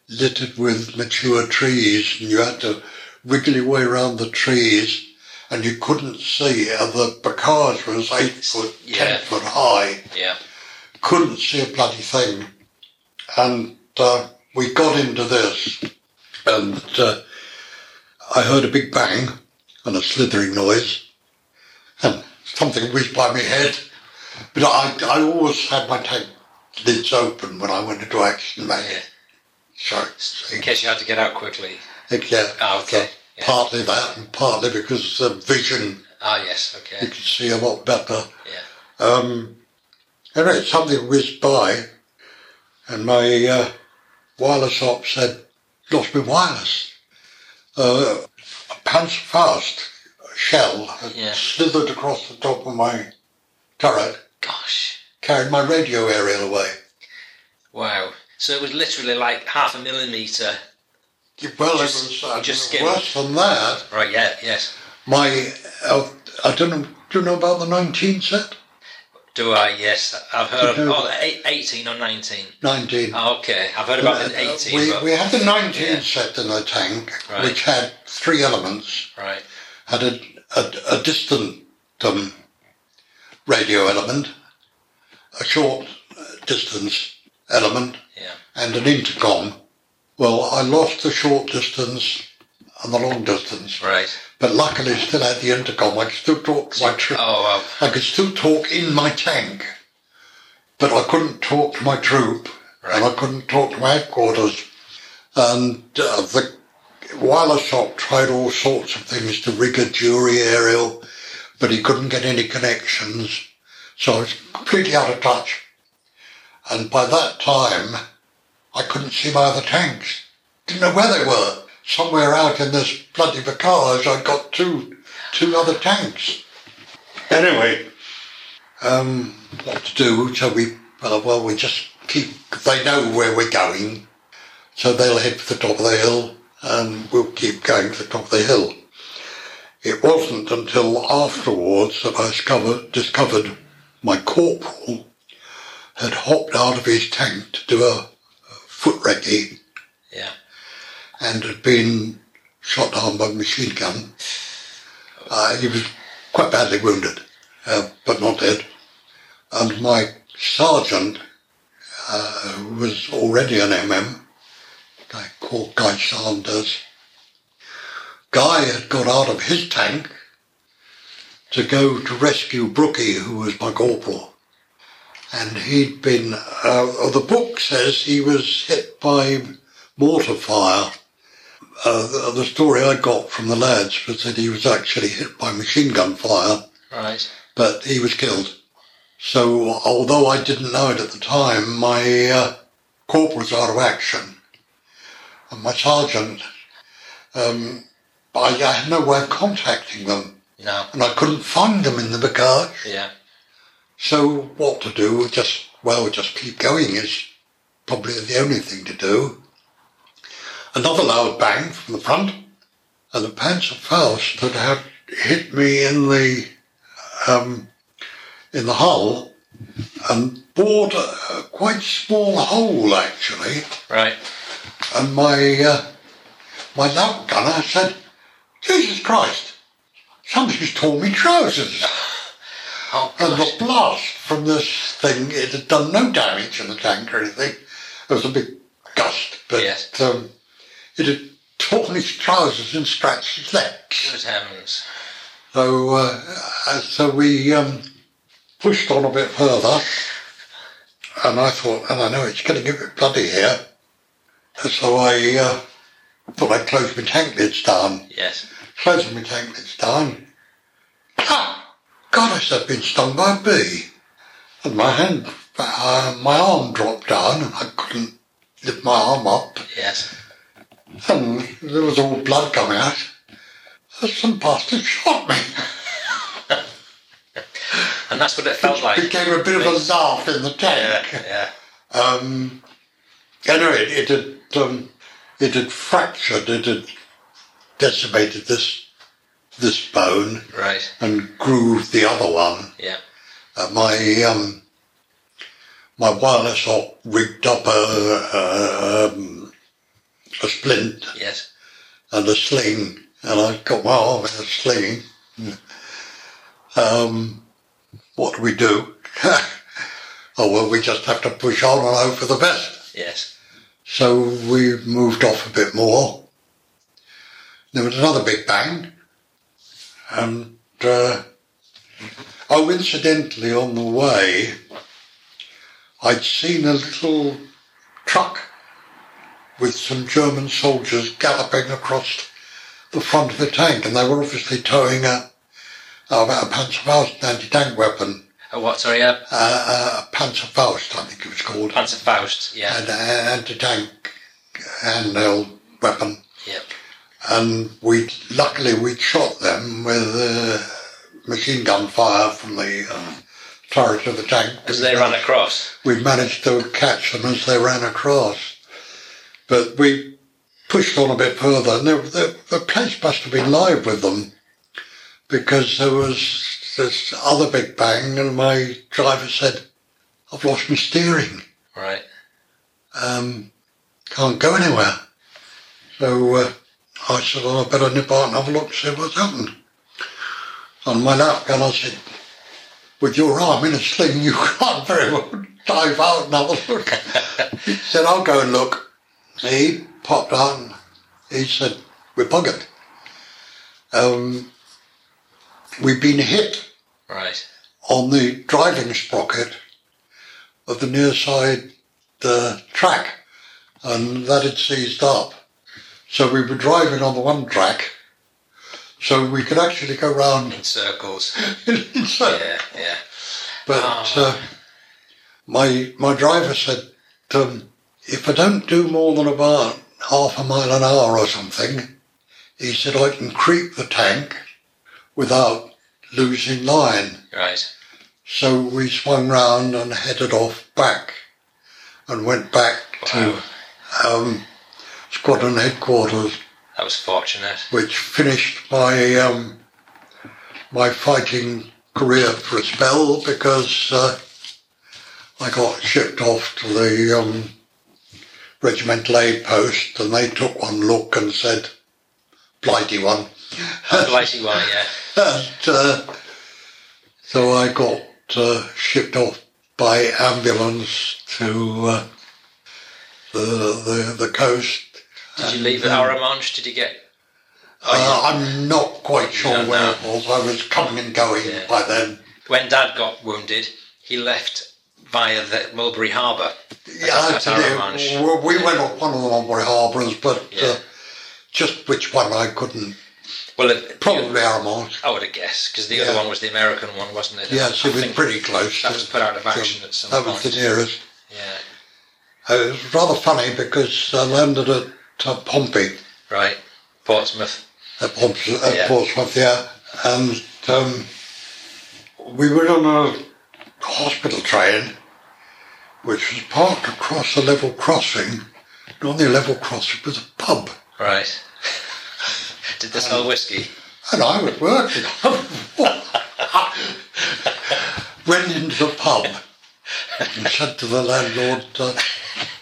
littered with mature trees, and you had to wriggle your way around the trees, and you couldn't see. Uh, the bocage was eight foot, ten Yeah. foot high. Yeah. Couldn't see a bloody thing. And uh, we got into this, and uh, I heard a big bang and a slithering noise, and something whizzed by my head. But I, I always had my tank lids open when I went into action, mate. Sorry. In case you had to get out quickly. Yeah, Ah, okay. so Yeah. Partly that, and partly because of the vision, Ah, yes. Okay. You can see a lot better. Yeah. Um, anyway, something whizzed by, and my uh, wireless op said, lost my wireless. Uh, a Panzerfaust shell had Yeah. slithered across the top of my turret, Gosh. carried my radio aerial away. Wow. So it was literally like half a millimeter. Well, Just- was uh, just skim. worse than that. Right. Yeah. Yes. My, uh, I don't know, do you know about the 19 set? Do I? Yes. I've heard of. Do Oh, 18 or 19. 19. Oh, okay. I've heard about the Uh, 18. we, but, we had the 19 Yeah. set in the tank, Right. which had three elements. right. Had a, a, a distant um, radio element, a short uh, distance element, Yeah. and an intercom. Well, I lost the short distance and the long distance, Right. but luckily still had the intercom. I could still talk to my troop. Oh well. I could still talk in my tank, but I couldn't talk to my troop, and I couldn't talk to my headquarters. And uh, the wireless op tried all sorts of things to rig a jury aerial, but he couldn't get any connections, so I was completely out of touch. And by that time, I couldn't see my other tanks. Didn't know where they were. Somewhere out in this bloody Bocage, I'd got two, two other tanks. Anyway, um, what to do? So we, uh, well, we just keep, they know where we're going, so they'll head for the top of the hill, and we'll keep going to the top of the hill. It wasn't until afterwards that I discovered, discovered my corporal had hopped out of his tank to do a foot recce Yeah. and had been shot down by a machine gun. Uh, he was quite badly wounded, uh, but not dead. And my sergeant uh, was already an MM, a guy called Guy Sanders. Guy had got out of his tank to go to rescue Brookie, who was my corporal. And he'd been, uh, the book says he was hit by mortar fire. Uh, the, the story I got from the lads was that he was actually hit by machine gun fire, Right. but he was killed. So, although I didn't know it at the time, my uh, corporal was out of action. And my sergeant, um, I, I had no way of contacting them, No. and I couldn't find them in the Bocage. Yeah. So, what to do? Just, well, just keep going is probably the only thing to do. Another loud bang from the front, and the Panzerfaust that had hit me in the um, in the hull and bored a, quite small hole actually. Right. And my uh, my lap gunner said, "Jesus Christ, somebody's torn me trousers." Oh, And the blast from this thing, it had done no damage in the tank or anything. There was a big gust, but Yes. um, it had torn his trousers and scratched his legs. Good heavens. So, uh, uh, so we um, pushed on a bit further, and I thought, and I know it's getting a bit bloody here. So I uh, thought I'd close my tank lids down. Yes. Closing my tank lids down. Ah! God, I said, I've been stung by a bee. And my hand, uh, my arm dropped down and I couldn't lift my arm up. Yes. And there was all blood coming out. Some bastard shot me. And that's what it felt It like. became a bit of a laugh in the Yeah. tank. Yeah. Um, anyway, it, it had um, it had fractured, it had decimated this this bone Right. and grooved the other one. Yeah. Uh, my um, my wireless op rigged up a, a, um, a splint Yes. and a sling, and I got my arm in a sling. Um, what do we do? oh well, we just have to push on and hope for the best. Yes. So we moved off a bit more. There was another big bang, and uh, oh, incidentally, on the way, I'd seen a little truck with some German soldiers galloping across the front of the tank, and they were obviously towing a about a Panzerfaust anti-tank weapon, Oh, what? Sorry. Uh, uh, a Panzerfaust, I think it was called Panzerfaust. Yeah. an anti-tank handheld weapon. Yeah. And we luckily we shot them with uh, machine gun fire from the uh, turret of the tank. As they ran across. We managed to catch them as they ran across. But we pushed on a bit further, and the place must have been live with them because there was this other big bang, and my driver said, "I've lost my steering." Right. um, can't go anywhere. So uh, I said, well, I better nip out and have a look, see what's happened. On my lap and I said, with your arm in a sling, you can't very well dive out and have a look. he said, I'll go and look. He popped out and he said, we're buggered. Um, we've been hit Right. on the driving sprocket of the near side uh, track, and that had seized up. So we were driving on the one track, so we could actually go round. In circles. so, Yeah, yeah. but Ah. uh, my my driver said, um, if I don't do more than about half a mile an hour or something, he said I can creep the tank without losing line. Right. So we swung round and headed off back and went back Wow. to um, squadron headquarters, That was fortunate. which finished my um, my fighting career for a spell because uh, I got shipped off to the um, regimental aid post and they took one look and said, blighty one. Blighty one, yeah. And uh, so I got uh, shipped off by ambulance to uh, the, the the coast. Did you leave at Arromanches? Did you get? Uh, I'm not quite sure where know. it was. I was coming and going Yeah. by then. When Dad got wounded, he left via the Mulberry Harbour. Yeah, That's I Arromanches. did. We we went off one of the Mulberry Harbours, but Yeah. uh, just which one I couldn't. Well, it, Probably Arromanches. I would have guessed because the Yeah. other one was the American one, wasn't it? Yes, it was pretty close. That was put out of action at some That point. was the nearest. Yeah. Uh, It was rather funny because I landed at uh, Pompey. Right. Portsmouth. at, Pomps, at Yeah. Portsmouth, yeah. And um, we were on a hospital train which was parked across a level crossing. And on the level crossing was a pub. Right. Did they smell whiskey? And I was working. Went into the pub and said to the landlord, uh,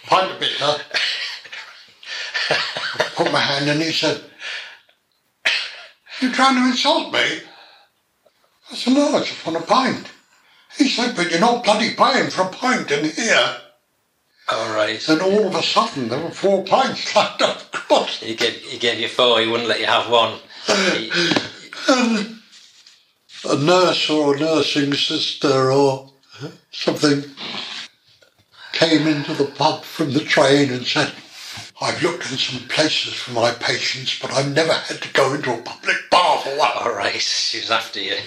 pint of bitter. Put my hand in, he said, You're trying to insult me? I said, No, I just want a pint. He said, But you're not bloody paying for a pint in here. All right. And all of a sudden there were four pints lined up across. He gave he gave you four. He wouldn't let you have one. He- And a nurse or a nursing sister or something came into the pub from the train and said, I've looked in some places for my patients, but I've never had to go into a public bar for one. all right. She was after you.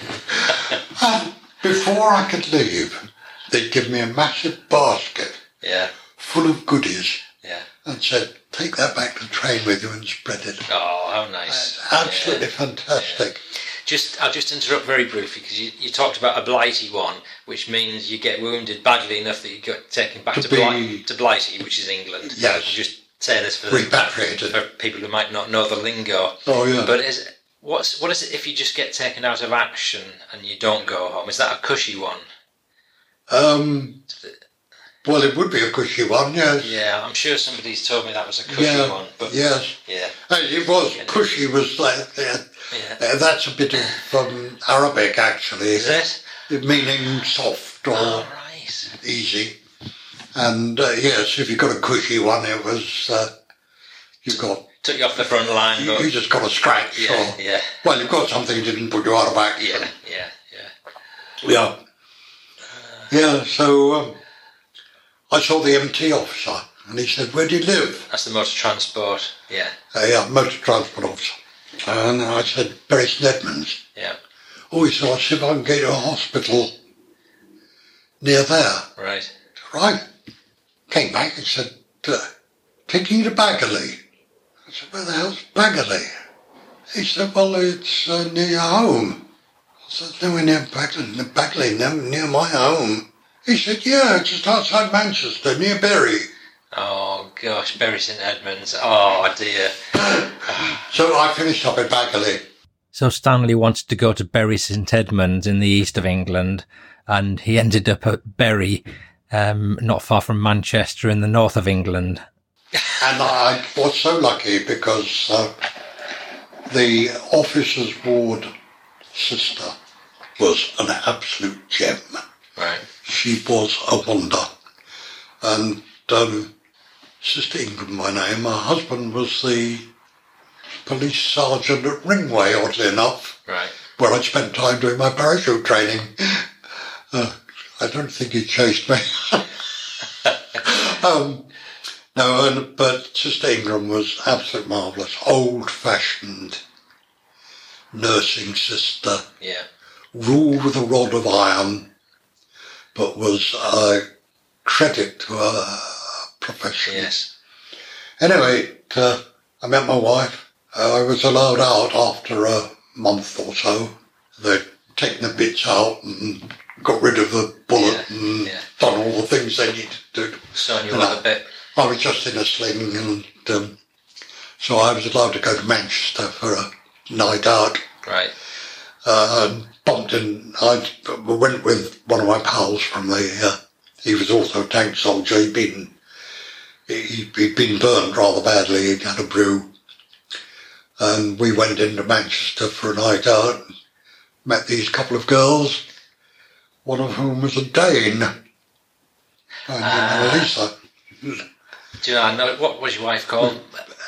And um, before I could leave, they'd give me a massive basket Yeah. full of goodies Yeah. and said, take that back to the train with you and spread it. Oh, how nice. Absolutely Yeah. fantastic. Just, I'll just interrupt very briefly because you, you talked about a blighty one, which means you get wounded badly enough that you get taken back To to, be- Bli- to Blighty, which is England. Yes. Just say this for, the, Repatriated. for people who might not know the lingo. Oh, yeah. But is what's what is it if you just get taken out of action and you don't go home? Is that a cushy one? Um, well, it would be a cushy one, yes. Yeah, I'm sure somebody's told me that was a cushy Yeah, one. But yes. yeah, It was cushy. Was like uh, yeah. uh, that's a bit of um, Arabic actually, Is it? meaning soft or Oh right. easy. And uh, yes, if you got a cushy one, it was uh, you got Took you off the front line, you, you just got a scratch. yeah, or, yeah, Well, you've got something that didn't put you out of action. yeah, yeah, yeah. Yeah. Yeah. So um, I saw the MT officer, and he said, "Where do you live?" That's the motor transport. Yeah, Uh, yeah, motor transport officer. And I said, Bury St yeah. Oh, he said, I'll see if I can get you a hospital near there. Right. Right. Came back and said, uh, taking you to Baguley. I said, where the hell's Baguley? He said, well, it's uh, near your home. I said, nowhere near Baguley, Baguley, no, near my home. He said, yeah, it's just outside Manchester, near Bury. Oh gosh, Bury St Edmunds. Oh dear. So I finished up at Baguley. So Stanley wanted to go to Bury St Edmunds in the east of England, and he ended up at Bury, um, not far from Manchester in the north of England. And I was so lucky because uh, the officer's ward sister was an absolute gem. Right. She was a wonder. And um, Sister Ingram, my name, her husband was the police sergeant at Ringway, oddly enough, Right. where I spent time doing my parachute training. Uh, I don't think he chased me. um, No, and, but Sister Ingram was absolutely marvellous. Old-fashioned nursing sister. Yeah. Ruled with a rod of iron, but was a credit to her profession. Yes. Anyway, uh, I met my wife. Uh, I was allowed out after a month or so. They'd taken the bits out and got rid of the bullet Yeah, and yeah. done all the things they needed to do. Sewn you up bit. I was just in a sling and um, so I was allowed to go to Manchester for a night out. Right. Uh, and bumped in, I went with one of my pals from the, uh, he was also a tank soldier. He'd been, he, he'd been burned rather badly. He'd had a brew. And we went into Manchester for a night out. Met these couple of girls, one of whom was a Dane. And Ah. Annalisa. Do you know, I know what was your wife called?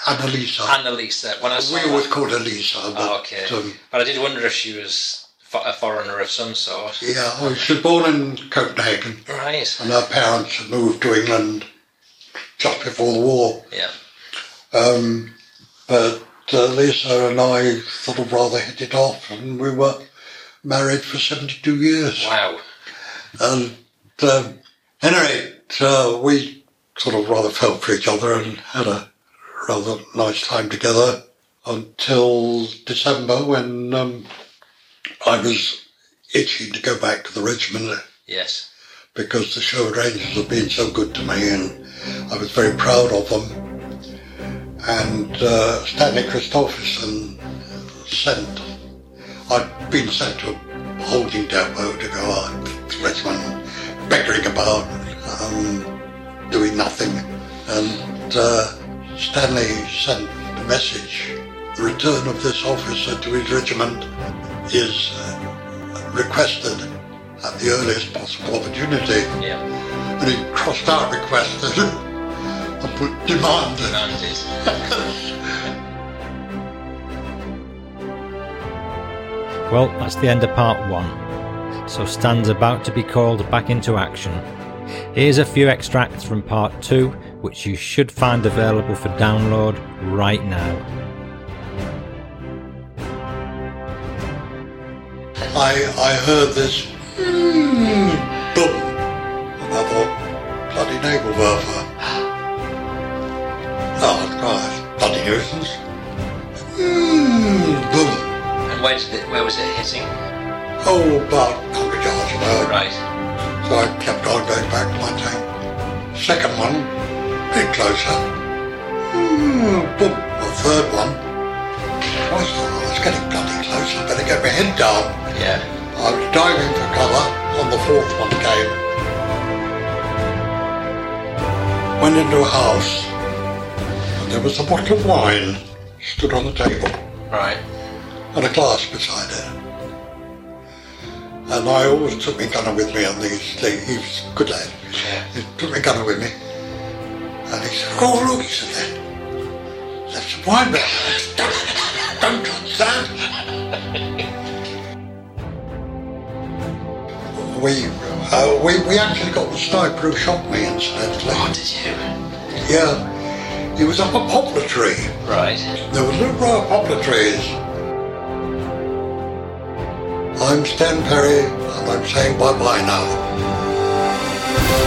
Annalisa. Annalisa. When I saw we always called her Lisa. But, Oh, okay. um, But I did wonder if she was a foreigner of some sort. yeah, well, she was born in Copenhagen. Right. and her parents had moved to England just before the war. Yeah. Um, but uh, Lisa and I sort of rather hit it off, and we were married for 72 years. Wow. And um, anyway, uh, we sort of rather felt for each other and had a rather nice time together until December when um, I was itching to go back to the regiment Yes. because the Sherwood Rangers had been so good to me and I was very proud of them. And uh, Stanley Christopherson sent, I'd been sent to a holding depot to go out to the regiment, begging about, um, doing nothing. And uh, Stanley sent a message, the return of this officer to his regiment is uh, requested at the earliest possible opportunity. Yeah. And he crossed out requested and put demanded. Demanded. Well, that's the end of part one. So Stan's about to be called back into action. Here's a few extracts from part two, which you should find available for download right now. I, I heard this mm, boom. And I thought, bloody Nebelwerfer. Oh, Christ, bloody nuisance. Where, was it hitting? Oh, about 100 yards away. Right. So I kept on going back to my tank. Second one, a bit closer. Mm, boom. The third one. Christ, I was getting bloody close. I better get my head down. Yeah. I was diving for cover when the fourth one came. Went into a house and there was a bottle of wine stood on the table Right. And a glass beside it. And I always took my gunner with me on these things. He was a good lad. He took my gunner with me. And he said, oh look, he said. There's some wine there. Don't, touch that. We, uh, we, we actually got the sniper who shot me incidentally. Oh, did you? Yeah. He was up a poplar tree. Right. There was a little row of poplar trees. I'm Stan Perry, and I'm saying bye-bye now.